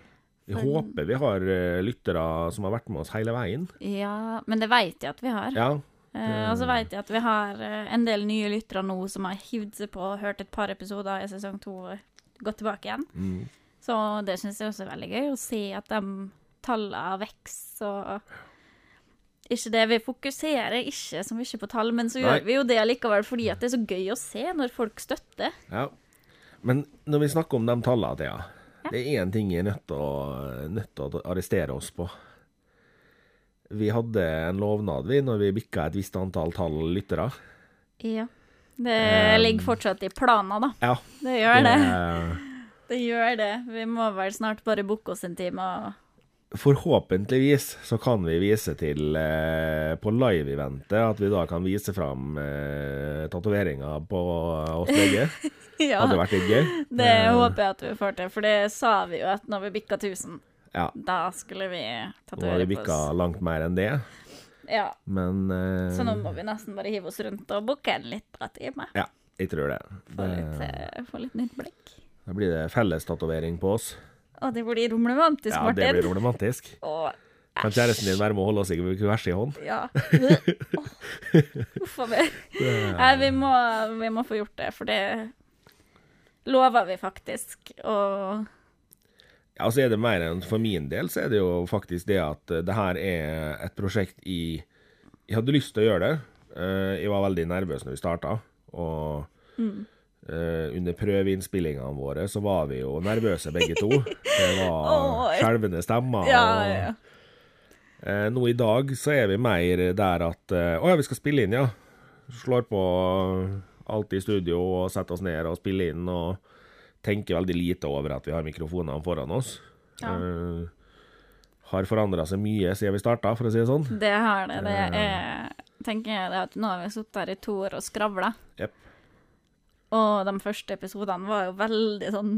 Vi For- håper vi har eh, lyttere som har vært med oss hele veien. Ja, men det veit jeg at vi har. Ja. Eh, og så vet jeg at vi har eh, en del nye lyttere nå som har hivd seg på og hørt et par episoder i sesong to gått tilbake igjen. Mm. Så det syns jeg også er veldig gøy, å se at de tallene vokser og ikke det, Vi fokuserer ikke så mye på tall, men så gjør vi jo det likevel fordi at det er så gøy å se når folk støtter. Ja. Men når vi snakker om de tallene, Thea, det er én ting jeg er nødt til å, nødt til å arrestere oss på. Vi hadde en lovnad vi når vi bikka et visst antall tall lyttere. Ja. Det ligger fortsatt i planen, da. Ja. Det gjør det. det- Det gjør det. Vi må vel snart bare booke oss en time og Forhåpentligvis så kan vi vise til eh, på live-eventet at vi da kan vise fram eh, tatoveringer på oss begge. Ja. Hadde vært litt gøy. Det Eh, håper jeg at vi får til, for det sa vi jo at når vi bikka 1000, Ja. da skulle vi Nå har vi på bikka oss. langt mer enn det, Ja, men eh, så nå må vi nesten bare hive oss rundt og booke en liten time. Ja, jeg tror det. Få litt, eh, få litt nytt blikk. da blir det fellestavering på oss. Å, det blir romantisk, Ja, det blir problematisk. Å, Kan kjæresten din være med å holde oss i hver sin hånd? ja. Åh, Uff a meg. Nei, vi må, vi må få gjort det, for det lover vi faktisk. Og Ja, og så er det mer enn for min del, så er det jo faktisk det at eh, det her er et prosjekt i Jeg hadde lyst til å gjøre det. Eh, Jeg var veldig nervøs når vi starta, og Mm. eh, under prøveinnspillingene våre så var vi jo nervøse begge to. Det var skjelvende stemmer. ja, og- ja. Eh, nå i dag så er vi mer der at Å ja, vi skal spille inn, ja. Slår på alt i studio og setter oss ned og spiller inn og tenker veldig lite over at vi har mikrofonene foran oss. Ja. Uh, har forandra seg mye siden vi starta, for å si det sånn. Det har det. Det er tenker jeg det at nå har vi sittet her i to år og skravla. Yep. Og de første episodene var jo veldig sånn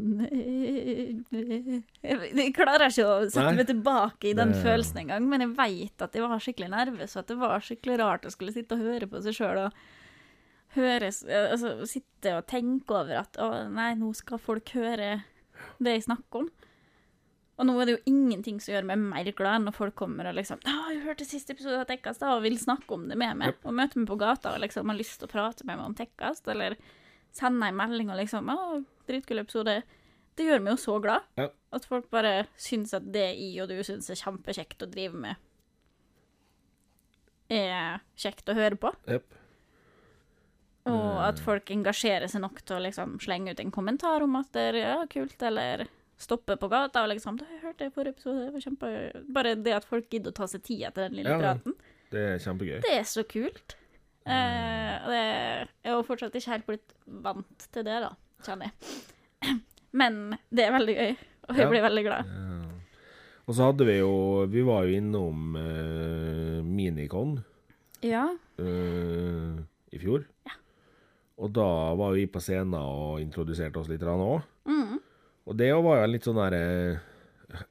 Jeg klarer ikke å sette Nei. meg tilbake i den Det- følelsen engang, men jeg veit at jeg var skikkelig nervøs, og at det var skikkelig rart å skulle sitte og høre på seg sjøl og høre s- Altså sitte og tenke over at å nei, nå skal folk høre det jeg snakker om. Og nå er det jo ingenting som gjør meg mer glad enn når folk kommer og liksom Å, 'Jeg hørte siste episode av Tekkast da, og vil snakke om det med meg.' Og møter meg på gata og liksom har lyst til å prate med meg om Tekkast, eller sende en melding og liksom 'Å, dritkul episode'. Det gjør meg jo så glad. Ja. At folk bare syns at det jeg og du syns er kjempekjekt å drive med, er kjekt å høre på. Jepp. Og at folk engasjerer seg nok til å liksom slenge ut en kommentar om at det er ja, kult, eller stoppe på gata og liksom 'Jeg hørte det i forrige episode, det var kjempe...' Bare det at folk gidder å ta seg tid etter den lille Ja. praten, Det er kjempegøy. det er så kult. Eh, det, jeg har fortsatt ikke helt blitt vant til det, da, kjenner jeg. Men det er veldig gøy, og jeg Ja. blir veldig glad. Og så hadde vi jo Vi var jo innom eh, Minicon Ja. eh, i fjor. Og da var vi på scenen og introduserte oss litt òg. Mm. Og det var jo en litt sånn derre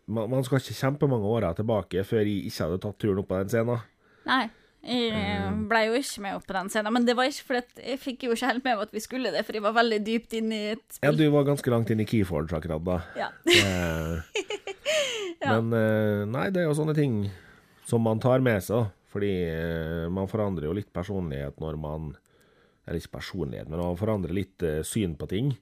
man, man skal ikke kjempemange åra tilbake før jeg ikke hadde tatt turen opp på den scenen. Nei. Jeg ble jo ikke med opp på den scenen, men det var ikke fordi jeg fikk jo ikke helt med meg at vi skulle det, for jeg var veldig dypt inne i et Ja, du var ganske langt inn i Keyforge akkurat da. Ja. Eh, Ja. Men eh, nei, det er jo sånne ting som man tar med seg. Fordi eh, man forandrer jo litt personlighet når man Eller ikke personlighet, men å forandre litt eh, syn på ting.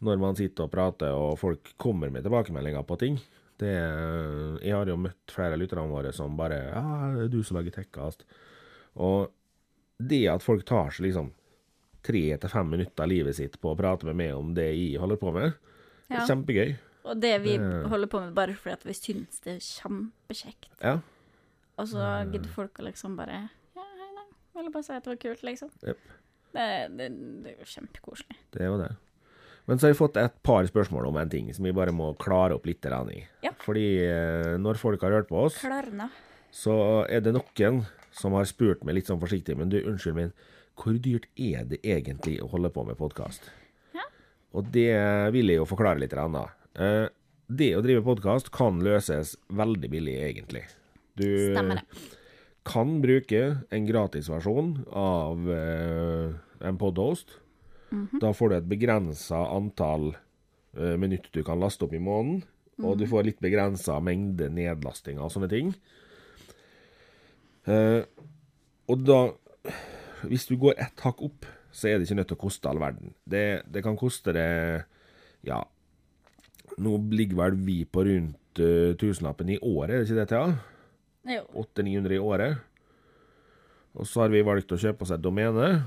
Når man sitter og prater, og folk kommer med tilbakemeldinger på ting. Det, eh, jeg har jo møtt flere av lytterne våre som bare Ja, det er du som lager tekkast. Og det at folk tar seg liksom tre til fem minutter av livet sitt på å prate med meg om det jeg holder på med, Ja. er kjempegøy. Og det vi Det- holder på med bare fordi at vi syns det er kjempekjekt. Ja. Og så gidder folk å liksom bare Ja, hei, nei. Ville bare si at det var kult, liksom. Jep. Det, det, det er jo kjempekoselig. Det er jo det. Men så har vi fått et par spørsmål om en ting som vi bare må klare opp litt i. Ja. Fordi eh, når folk har hørt på oss, Klarna. så er det noen som har spurt meg litt sånn forsiktig, men du, unnskyld min, hvor dyrt er det egentlig å holde på med podkast? Ja. Og det vil jeg jo forklare litt. da. Eh, Det å drive podkast kan løses veldig billig, egentlig. Du Stemmer det. kan bruke en gratisversjon av eh, en podhost. Mhm. Da får du et begrensa antall uh, minutter du kan laste opp i måneden. Og Mhm. du får litt begrensa mengde nedlastinger og sånne ting. Uh, og da Hvis du går ett hakk opp, så er det ikke nødt til å koste all verden. Det, det kan koste det Ja, nå ligger vel vi på rundt uh, tusenlappen i året, er det ikke det, Thea? Jo. 800-900 i året. Og så har vi valgt å kjøpe oss et domene.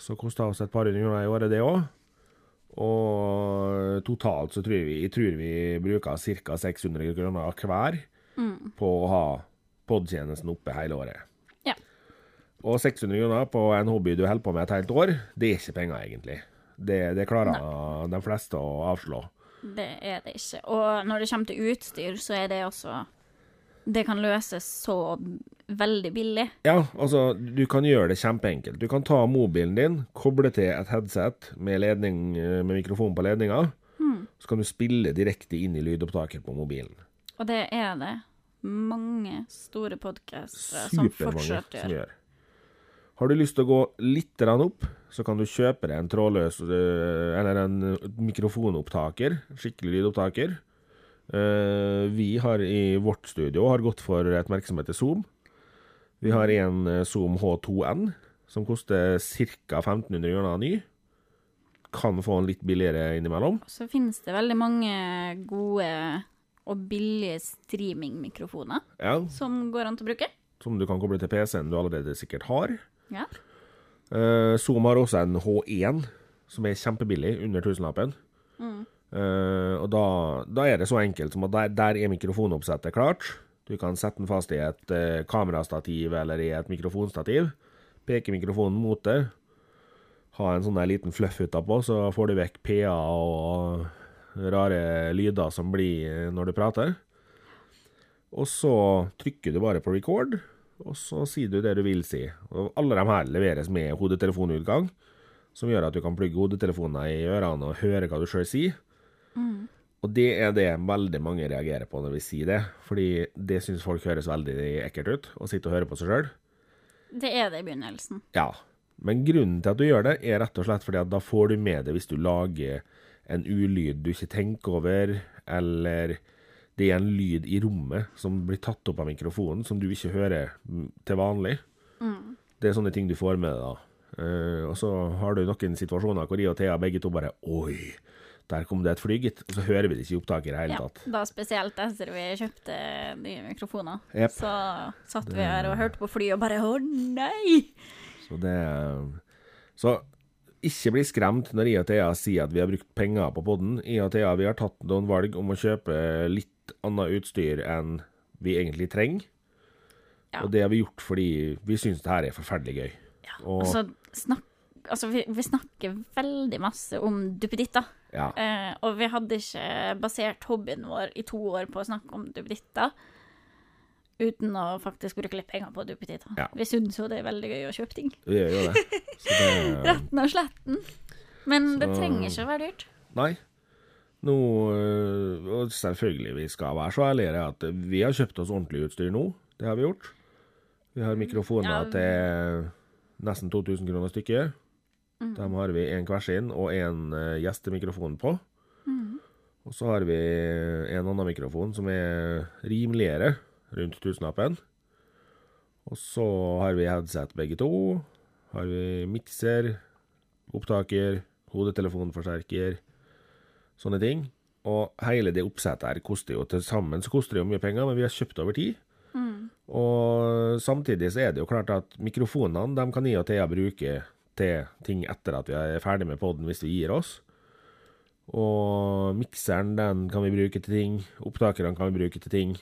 Så kosta oss et par hundre kroner i året, det òg. Og totalt så tror vi, tror vi bruker ca. 600 kroner hver på å ha podtjenesten oppe hele året. Ja. Og 600 kroner på en hobby du holder på med et helt år, det er ikke penger, egentlig. Det, det klarer de fleste å avslå. Det er det ikke. Og når det kommer til utstyr, så er det også Det kan løses så veldig billig. Ja, altså, du kan gjøre det kjempeenkelt. Du kan ta mobilen din, koble til et headset med, ledning, eh, med mikrofon på ledninga, så kan du spille direkte inn i lydopptaker på mobilen. Og det er det mange store podkastere som fortsatt fortsatt som gjør. gjør. Har du lyst til å gå litt opp, så kan du kjøpe deg en trådløs eh, eller en mikrofonopptaker, skikkelig lydopptaker. Eh, Vi har i vårt studio har gått for et merke som heter Zoom. Vi har en eh, Zoom H2N som koster ca. 1500 kroner ny. Kan få den litt billigere innimellom. Så finnes det veldig mange gode og billige streamingmikrofoner Ja, som går an til å bruke. Som du kan koble til PC-en du allerede sikkert har. Ja. Eh, Zoom har også en H1, som er kjempebillig, under tusenlappen. Eh, og da, da er det så enkelt som at der, der er mikrofonoppsettet klart. Du kan sette den fast i et uh, kamerastativ eller i et mikrofonstativ. Peke mikrofonen mot det. Ha en sånn liten fluff utapå, så får du vekk PA og rare lyder som blir eh, når du prater. Og så trykker du bare på record, og så sier du det du vil si. Og alle de her leveres med hodetelefonutgang. som gjør at du kan plugge hodetelefoner i ørene og høre hva du sjøl sier. Og det er det veldig mange reagerer på når vi sier det, fordi det syns folk høres veldig ekkelt ut, å sitte og høre på seg sjøl. Det er det i begynnelsen. Ja, men grunnen til at du gjør det, er rett og slett fordi at da får du med det hvis du lager en ulyd du ikke tenker over, eller det er en lyd i rommet som blir tatt opp av mikrofonen, som du ikke hører mm, til vanlig. Det er sånne ting du får med deg da. Uh, og så har du noen situasjoner hvor jeg og Thea begge to bare Oi, der kom det et fly, gitt. Og så hører vi det ikke i opptaket i det hele Ja, tatt. da spesielt etter vi kjøpte nye mikrofoner. Yep. Så satt vi her og hørte på flyet og bare Å nei! Så det Så ikke bli skremt når jeg og Thea sier at vi har brukt penger på podden. Jeg og Thea vi har tatt noen valg om å kjøpe litt annet utstyr enn vi egentlig trenger. Ja. Og det har vi gjort fordi vi syns det her er forferdelig gøy. Ja, Og- altså, snakk, altså vi, vi snakker veldig masse om duppeditter. Ja. Eh, og vi hadde ikke basert hobbyen vår i to år på å snakke om duppeditter. Uten å faktisk bruke litt penger på duppeditter. Ja. Vi syns jo det er veldig gøy å kjøpe ting. Vi gjør jo det. Det Retten og sletten. Men det trenger ikke å være dyrt. Nei. Nå øh, Og selvfølgelig, vi skal være så ærlige at vi har kjøpt oss ordentlig utstyr nå. Det har vi gjort. Vi har mikrofoner Ja. til nesten 2000 kroner stykket. Dem har vi en hver sin og en øh, gjestemikrofon på. Og så har vi en annen mikrofon som er rimeligere, rundt tusenlappen. Og så har vi headset begge to. Har vi mikser, opptaker, hodetelefonforsterker, sånne ting. Og hele det oppsettet her koster jo til sammen så koster det jo mye penger, men vi har kjøpt over tid. Og samtidig så er det jo klart at mikrofonene de kan jeg og Thea bruke til ting etter at vi er ferdig med podden, hvis vi gir oss. Og mikseren den kan vi bruke til ting. Opptakerne kan vi bruke til ting.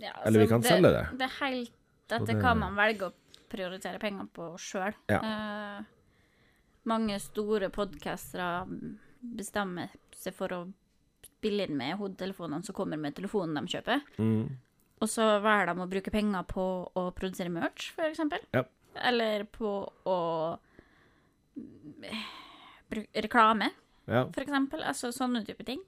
Ja, Eller vi kan selge det. Det er helt Dette det- kan man velge å prioritere penger på sjøl. Ja. Uh, mange store podkastere bestemmer seg for å spille inn med hodetelefonene som kommer med telefonen de kjøper. Mm. Og så velger de å bruke penger på å produsere merch, eksempel. Ja. Eller på å Reklame, Ja. for eksempel. Altså sånne type ting.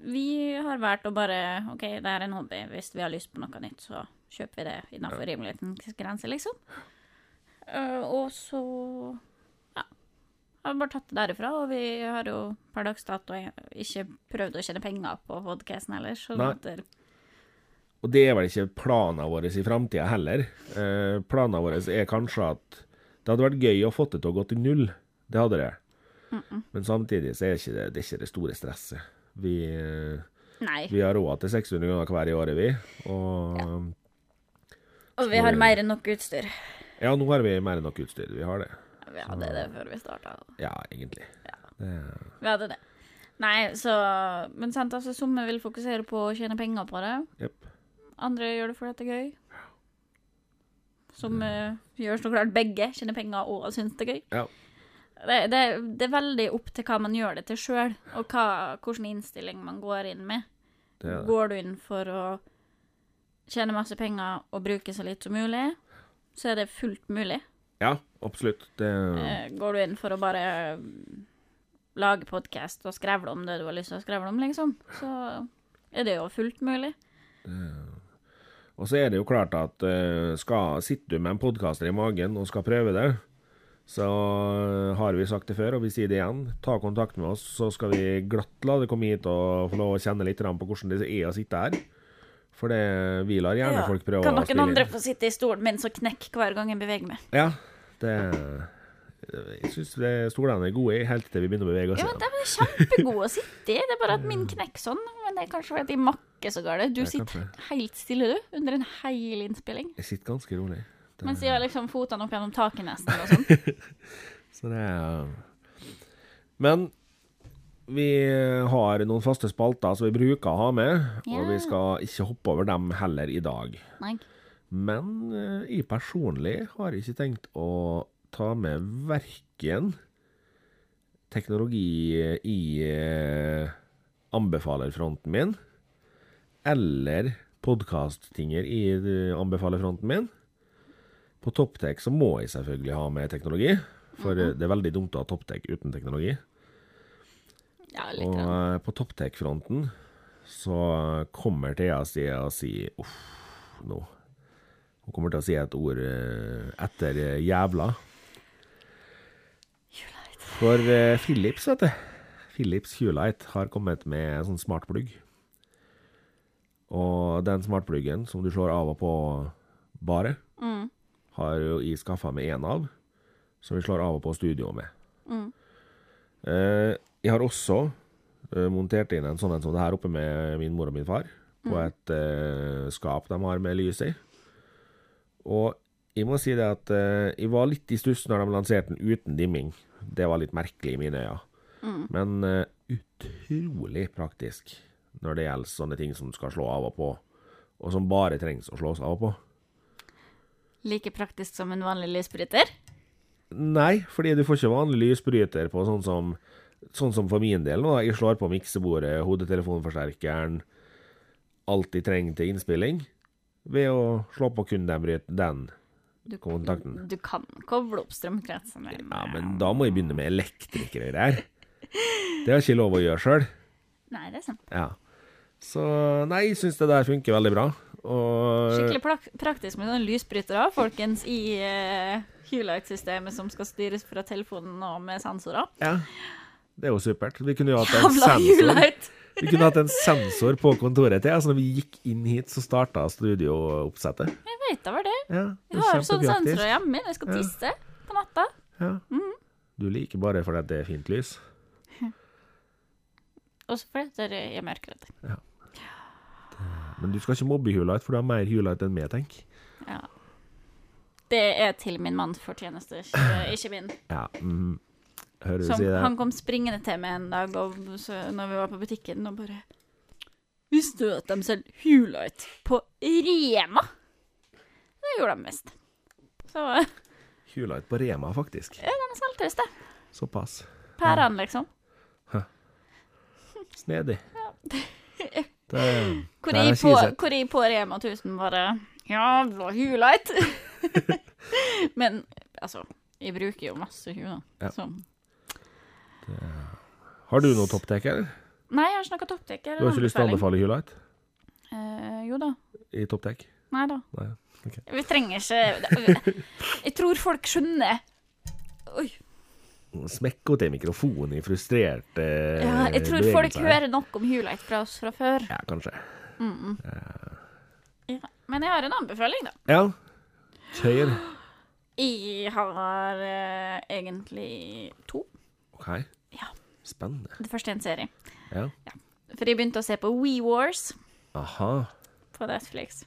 Vi har valgt å bare OK, det er en hobby. Hvis vi har lyst på noe nytt, så kjøper vi det innenfor rimelighetens grense, liksom. Eh, og så ja. Har vi bare tatt det derifra, og vi har jo per dags dato ikke prøvd å tjene penger på podkasten heller, så Nei. Og det er vel ikke planene våre i framtida heller. Eh, planene våre er kanskje at det hadde vært gøy å få det til å gå til null. Det hadde det. Men samtidig så er ikke det, det er ikke det store stresset. Vi, eh, vi har råd til 600 ganger hver i året, vi. Og Og vi har mer enn nok utstyr. ja, nå har vi mer enn nok utstyr. Vi har det. Vi hadde det før vi starta. Ja, egentlig. Det, Vi hadde det. Nei, så Men sant, altså, somme vil fokusere på å tjene penger på det. Yep. Andre gjør det fordi det er gøy. Som uh, gjør så klart begge. Tjener penger og syns det er gøy. Ja. Det, det, det er veldig opp til hva man gjør det til sjøl, og hva, hvilken innstilling man går inn med. Det det. Går du inn for å tjene masse penger og bruke så litt som mulig, så er det fullt mulig. Ja, absolutt. Det, Eh, Går du inn for å bare mm, lage podkast og skrevle om det du har lyst til å skrevle om, liksom, så er det jo fullt mulig. Og så er det jo klart at eh, skal, sitter du med en podkaster i magen og skal prøve det, så har vi sagt det før, og vi sier det igjen. Ta kontakt med oss, så skal vi glatt la det komme hit og få lov å kjenne litt på hvordan det er å sitte her. For det, vi lar gjerne folk prøve kan noen andre få sitte i stolen min så knekk hver gang jeg beveger meg? Ja, det Jeg syns stolene er gode helt til vi begynner å bevege oss. Ja, men de er kjempegode å sitte i. Det er bare at min knekker sånn. Men det er kanskje fordi de makker så galt. Du sitter helt stille, du, under en hel innspilling. Jeg sitter ganske rolig. Det- Mens jeg har liksom fotene opp gjennom taket nesten og sånn. Så det er Men vi har noen faste spalter som vi bruker å ha med, og vi skal ikke hoppe over dem heller i dag. Nei. Men eh, jeg personlig har ikke tenkt å ta med verken teknologi i eh, anbefalerfronten min, eller podkasttinger i eh, anbefalerfronten min. På Topptek så må jeg selvfølgelig ha med teknologi, For eh, det er veldig dumt å ha topptek uten teknologi. Ja, litt. Og eh, på topptek-fronten så kommer Thea si å si uff, nå. Hun kommer til å si et ord etter jævla. For Philips, vet du. Philips Hulight har kommet med en sånn smartplugg. Og den smartpluggen som du slår av og på bare, Mm. har jo jeg skaffa meg én av, som vi slår av og på studio med. Mm. Eh, jeg har også eh, montert inn en sånn en som det her oppe med min mor og min far, på et eh, skap de har med lys i. Og jeg må si det at eh, jeg var litt i stuss når de lanserte den uten dimming. Det var litt merkelig i mine øyne. Mm. Men uh, utrolig praktisk når det gjelder sånne ting som skal slå av og på, og som bare trengs å slås av og på. Like praktisk som en vanlig lysbryter. Nei, fordi du får ikke vanlig lysbryter på sånn som Sånn som for min del nå. Jeg slår på miksebordet, hodetelefonforsterkeren, alt jeg trenger til innspilling, ved å slå på kun den, den Du, kontakten. du kan koble opp strømkretsen din. Ja, men da må jeg begynne med elektrikere der. Det har ikke lov å gjøre sjøl. Nei, det er sant. Ja. Så nei, jeg syns det der funker veldig bra. Og Skikkelig prak praktisk med sånne lysbrytere, folkens, i uh, Hulight-systemet som skal styres fra telefonen og med sensorer. ja, det er jo supert. Vi kunne jo hatt en Jævla sensor. Hulight! Vi kunne hatt en sensor på kontoret til. Altså når vi gikk inn hit, så starta studiooppsettet. Jeg veit da hva det. Ja, det Jeg har sånne sensorer hjemme når jeg skal Ja. tisse på natta. Ja. Du liker bare fordi det er fint lys. Også fordi det er jeg er mørkredd. Men du skal ikke mobbe Hulight, for du har mer Hulight enn meg, tenk. Ja. Det er til min manns fortjeneste, ikke, min. Ja, mm. Hører du Som, si det? han kom springende til meg en dag og, så, når vi var på butikken, og bare Visste du at de selger Hulight på Rema? Det gjorde de visst. Så Hulight på Rema, faktisk. den selges, det. Såpass. Pærene, liksom. Snedig. Det, Hvor jeg på, hvor jeg på Rema 1000 bare Jævla Hulight! Men altså, jeg bruker jo masse Hue, Ja. så har du noe topptek, eller? Nei, jeg har snakka topptek. Du har ikke lyst til å anbefale Hulight Eh, jo da. i topptek? Nei da. Nei. ok. Vi trenger ikke Jeg tror folk skjønner Oi. Smekk til mikrofonen i frustrerte Ja, jeg tror folk bevegelser. hører nok om Hulight fra oss fra før. Ja, kanskje. Ja. Men jeg har en anbefaling, da. Ja. Kjør. Jeg har eh, egentlig to. OK. Ja. Spennende. Det første er en serie. Ja. For jeg begynte å se på We Wars Aha. på Netflix.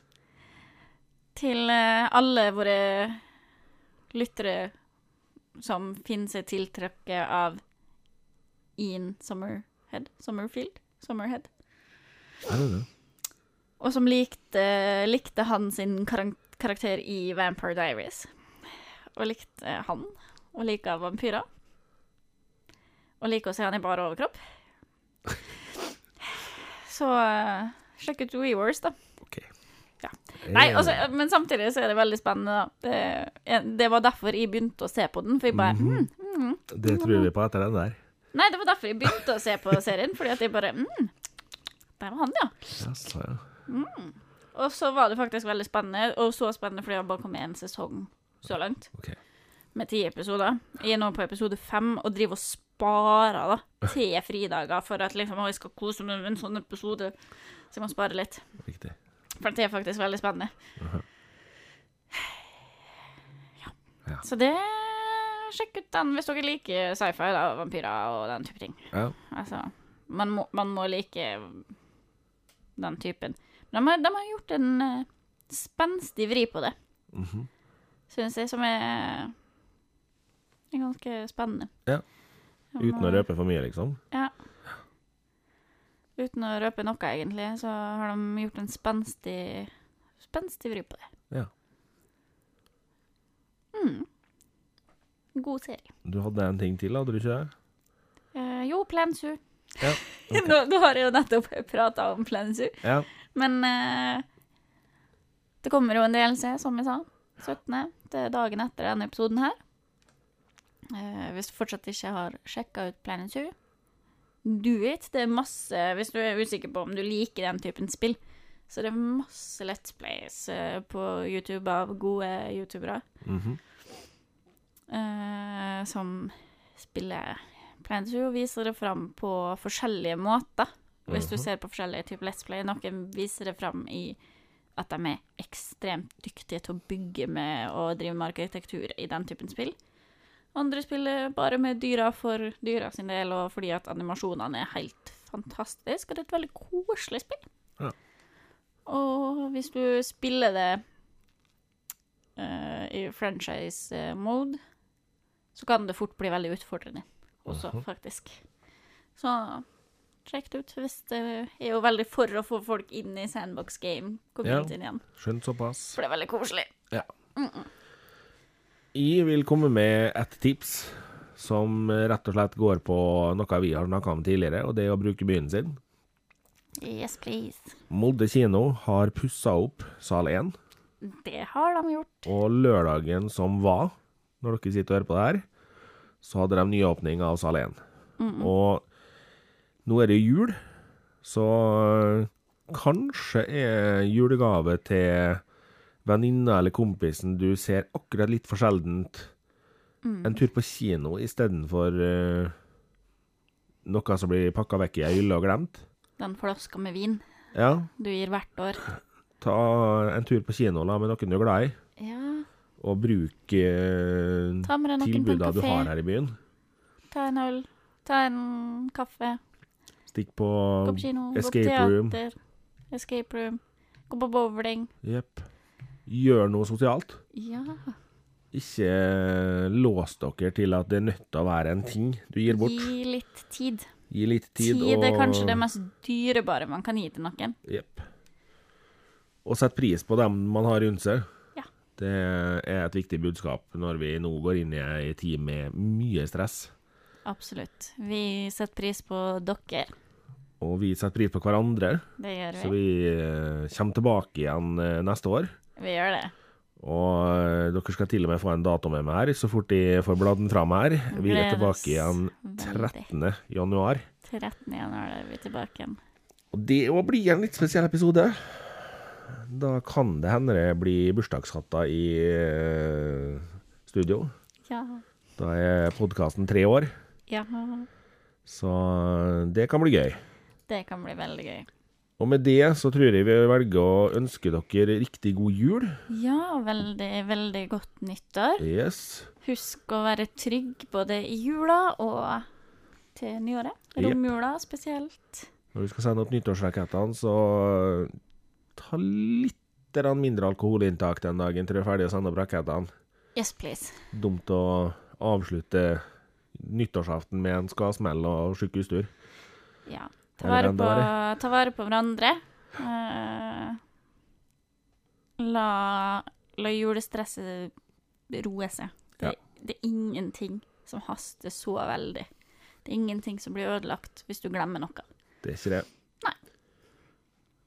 Til eh, alle våre lyttere som finner seg tiltrukket av Ian Summerhead Summerfield? Summerhead. Og som likte, likte han sin karakter i Vampire Diaries. Og likte han, og liker vampyrer. Og liker å se han i bare overkropp. Så eh, sjekk ut WeWars, da. Ja. Nei, altså, men samtidig så er det veldig spennende. Det, det var derfor jeg begynte å se på den, for jeg bare mm, mm. Det tror vi på etter den der. Nei, det var derfor jeg begynte å se på serien, fordi at jeg bare mm, Der var han, ja. Jaså, ja. Og så var det faktisk veldig spennende, og så spennende fordi det bare kom én sesong så langt. Okay. Med ti episoder. Jeg er nå på episode fem og driver og sparer da, til fridager for at liksom, å, jeg skal kose meg med en sånn episode. Så jeg må spare litt. Riktig. For det er faktisk veldig spennende. Ja. Ja. Så det Sjekk ut den hvis dere liker sci-fi, og vampyrer og den type ting. Ja. Altså, man må, man må like den typen. Men de har, de har gjort en uh, spenstig vri på det, Mhm. syns jeg, som er, er ganske spennende. Ja. Uten å røpe for mye, liksom. Ja. Uten å røpe noe, egentlig, så har de gjort en spenstig, spenstig vri på det. Ja. Mm. God serie. Du hadde en ting til, hadde du ikke det? Eh, jo, Plensu. Ja, okay. nå, nå har jeg jo nettopp prata om Plensu. Ja. Men eh, det kommer jo en DLC, som jeg sa. 17. Det er dagen etter denne episoden her. Eh, hvis du fortsatt ikke har sjekka ut Planet Zoo, do it. Det er masse Hvis du er usikker på om du liker den typen spill, så det er masse Let's Plays eh, på YouTube av gode youtubere mm -hmm. uh, som spiller og viser det fram på forskjellige måter. Hvis du Mhm. ser på forskjellige typer Let's Play. Noen viser det fram i at de er ekstremt dyktige til å bygge med og drive med arkitektur i den typen spill. Andre spiller bare med dyra for dyra sin del, og fordi at animasjonene er helt fantastiske. Og det er et veldig koselig spill. Ja. Og hvis du spiller det uh, i franchise-mode, så kan det fort bli veldig utfordrende også, Mhm. faktisk. Så sjekk det ut. Hvis det er jo veldig for å få folk inn i sandbox game-communityen igjen. Skjønt såpass. For det er veldig koselig. Jeg vil komme med et tips som rett og slett går på noe vi har snakka om tidligere, og det er å bruke byen sin. Yes, please. Molde kino har pussa opp sal 1, Det har de gjort. og lørdagen som var, når dere sitter og hører på det her, så hadde de nyåpning av sal 1. Og nå er det jul, så kanskje er julegave til venninna eller kompisen du ser akkurat litt for sjeldent, en tur på kino istedenfor uh, noe som blir pakka vekk i ei hylle og glemt. Den flaska med vin Ja, du gir hvert år. ta en tur på kino da, med noen du er glad i, Ja, og bruk uh, en tilbuda du har her i byen. Ta en øl. Ta en kaffe. Stikk på Gå på kino. Gå på escape room. Escape room. Gå på bowling. Jepp. Gjør noe sosialt. Ja. Ikke lås dere til at det er nødt til å være en ting du gir bort. Gi litt tid. Gi litt tid, Tid og er kanskje det mest dyrebare man kan gi til noen. Jepp. Og sett pris på dem man har rundt seg. Ja. Det er et viktig budskap når vi nå går inn i ei tid med mye stress. Absolutt. Vi setter pris på dere. Og vi setter pris på hverandre, Det gjør vi. så vi. eh, kommer tilbake igjen eh, neste år. Vi gjør det. Og eh, dere skal til og med få en dato med meg her, så fort de får bladd den fram her. Vi er tilbake igjen 13. januar. 13. januar er vi tilbake igjen. Og det òg blir en litt spesiell episode. Da kan det hende det blir bursdagshatter i eh, studio. Ja. Da er podkasten tre år, Ja. så det kan bli gøy. Det kan bli veldig gøy. Og med det så tror jeg vi velger å ønske dere riktig god jul. Ja, veldig, veldig godt nyttår. Yes. Husk å være trygg både i jula og til nyåret. Romjula Romjula spesielt. Når vi skal sende opp nyttårsrakettene, så ta litt mindre alkoholinntak den dagen til du er ferdig å sende opp rakettene. Yes, please. Dumt å avslutte nyttårsaften med en skadsmell og sjukehustur. Ja. Ta vare på, ta vare på hverandre. Uh, la, la julestresset roe seg. Det, det er ingenting som haster så veldig. Det er ingenting som blir ødelagt hvis du glemmer noe. Det er ikke det. Nei.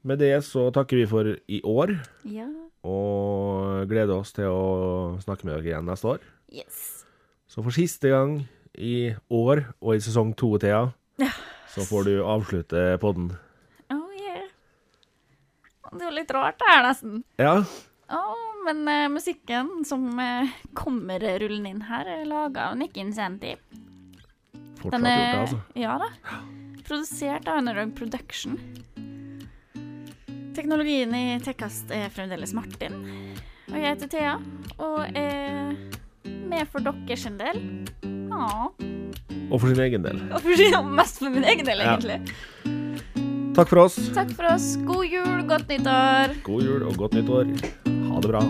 Med det så takker vi for i år, Ja. og gleder oss til å snakke med dere igjen neste år. Yes. Så for siste gang i år og i sesong to, Thea, Ja. Så får du avslutte podden. Oh yeah. Det er jo litt rart det her, nesten. Ja, Oh, men uh, musikken som uh, kommer rullende inn her, er laga av Nick Incenti. fortsatt Den gjort det, altså. Ja da. Produsert av Underdog Production. Teknologien i Tekkast er fremdeles Martin. Og jeg heter Thea, og er med for deres sin del. Ja. Og for sin egen del. Og for, ja, mest for min egen del, Ja. egentlig. Takk for oss. Takk for oss. God jul, godt nyttår. God jul og godt nyttår. Ha det bra.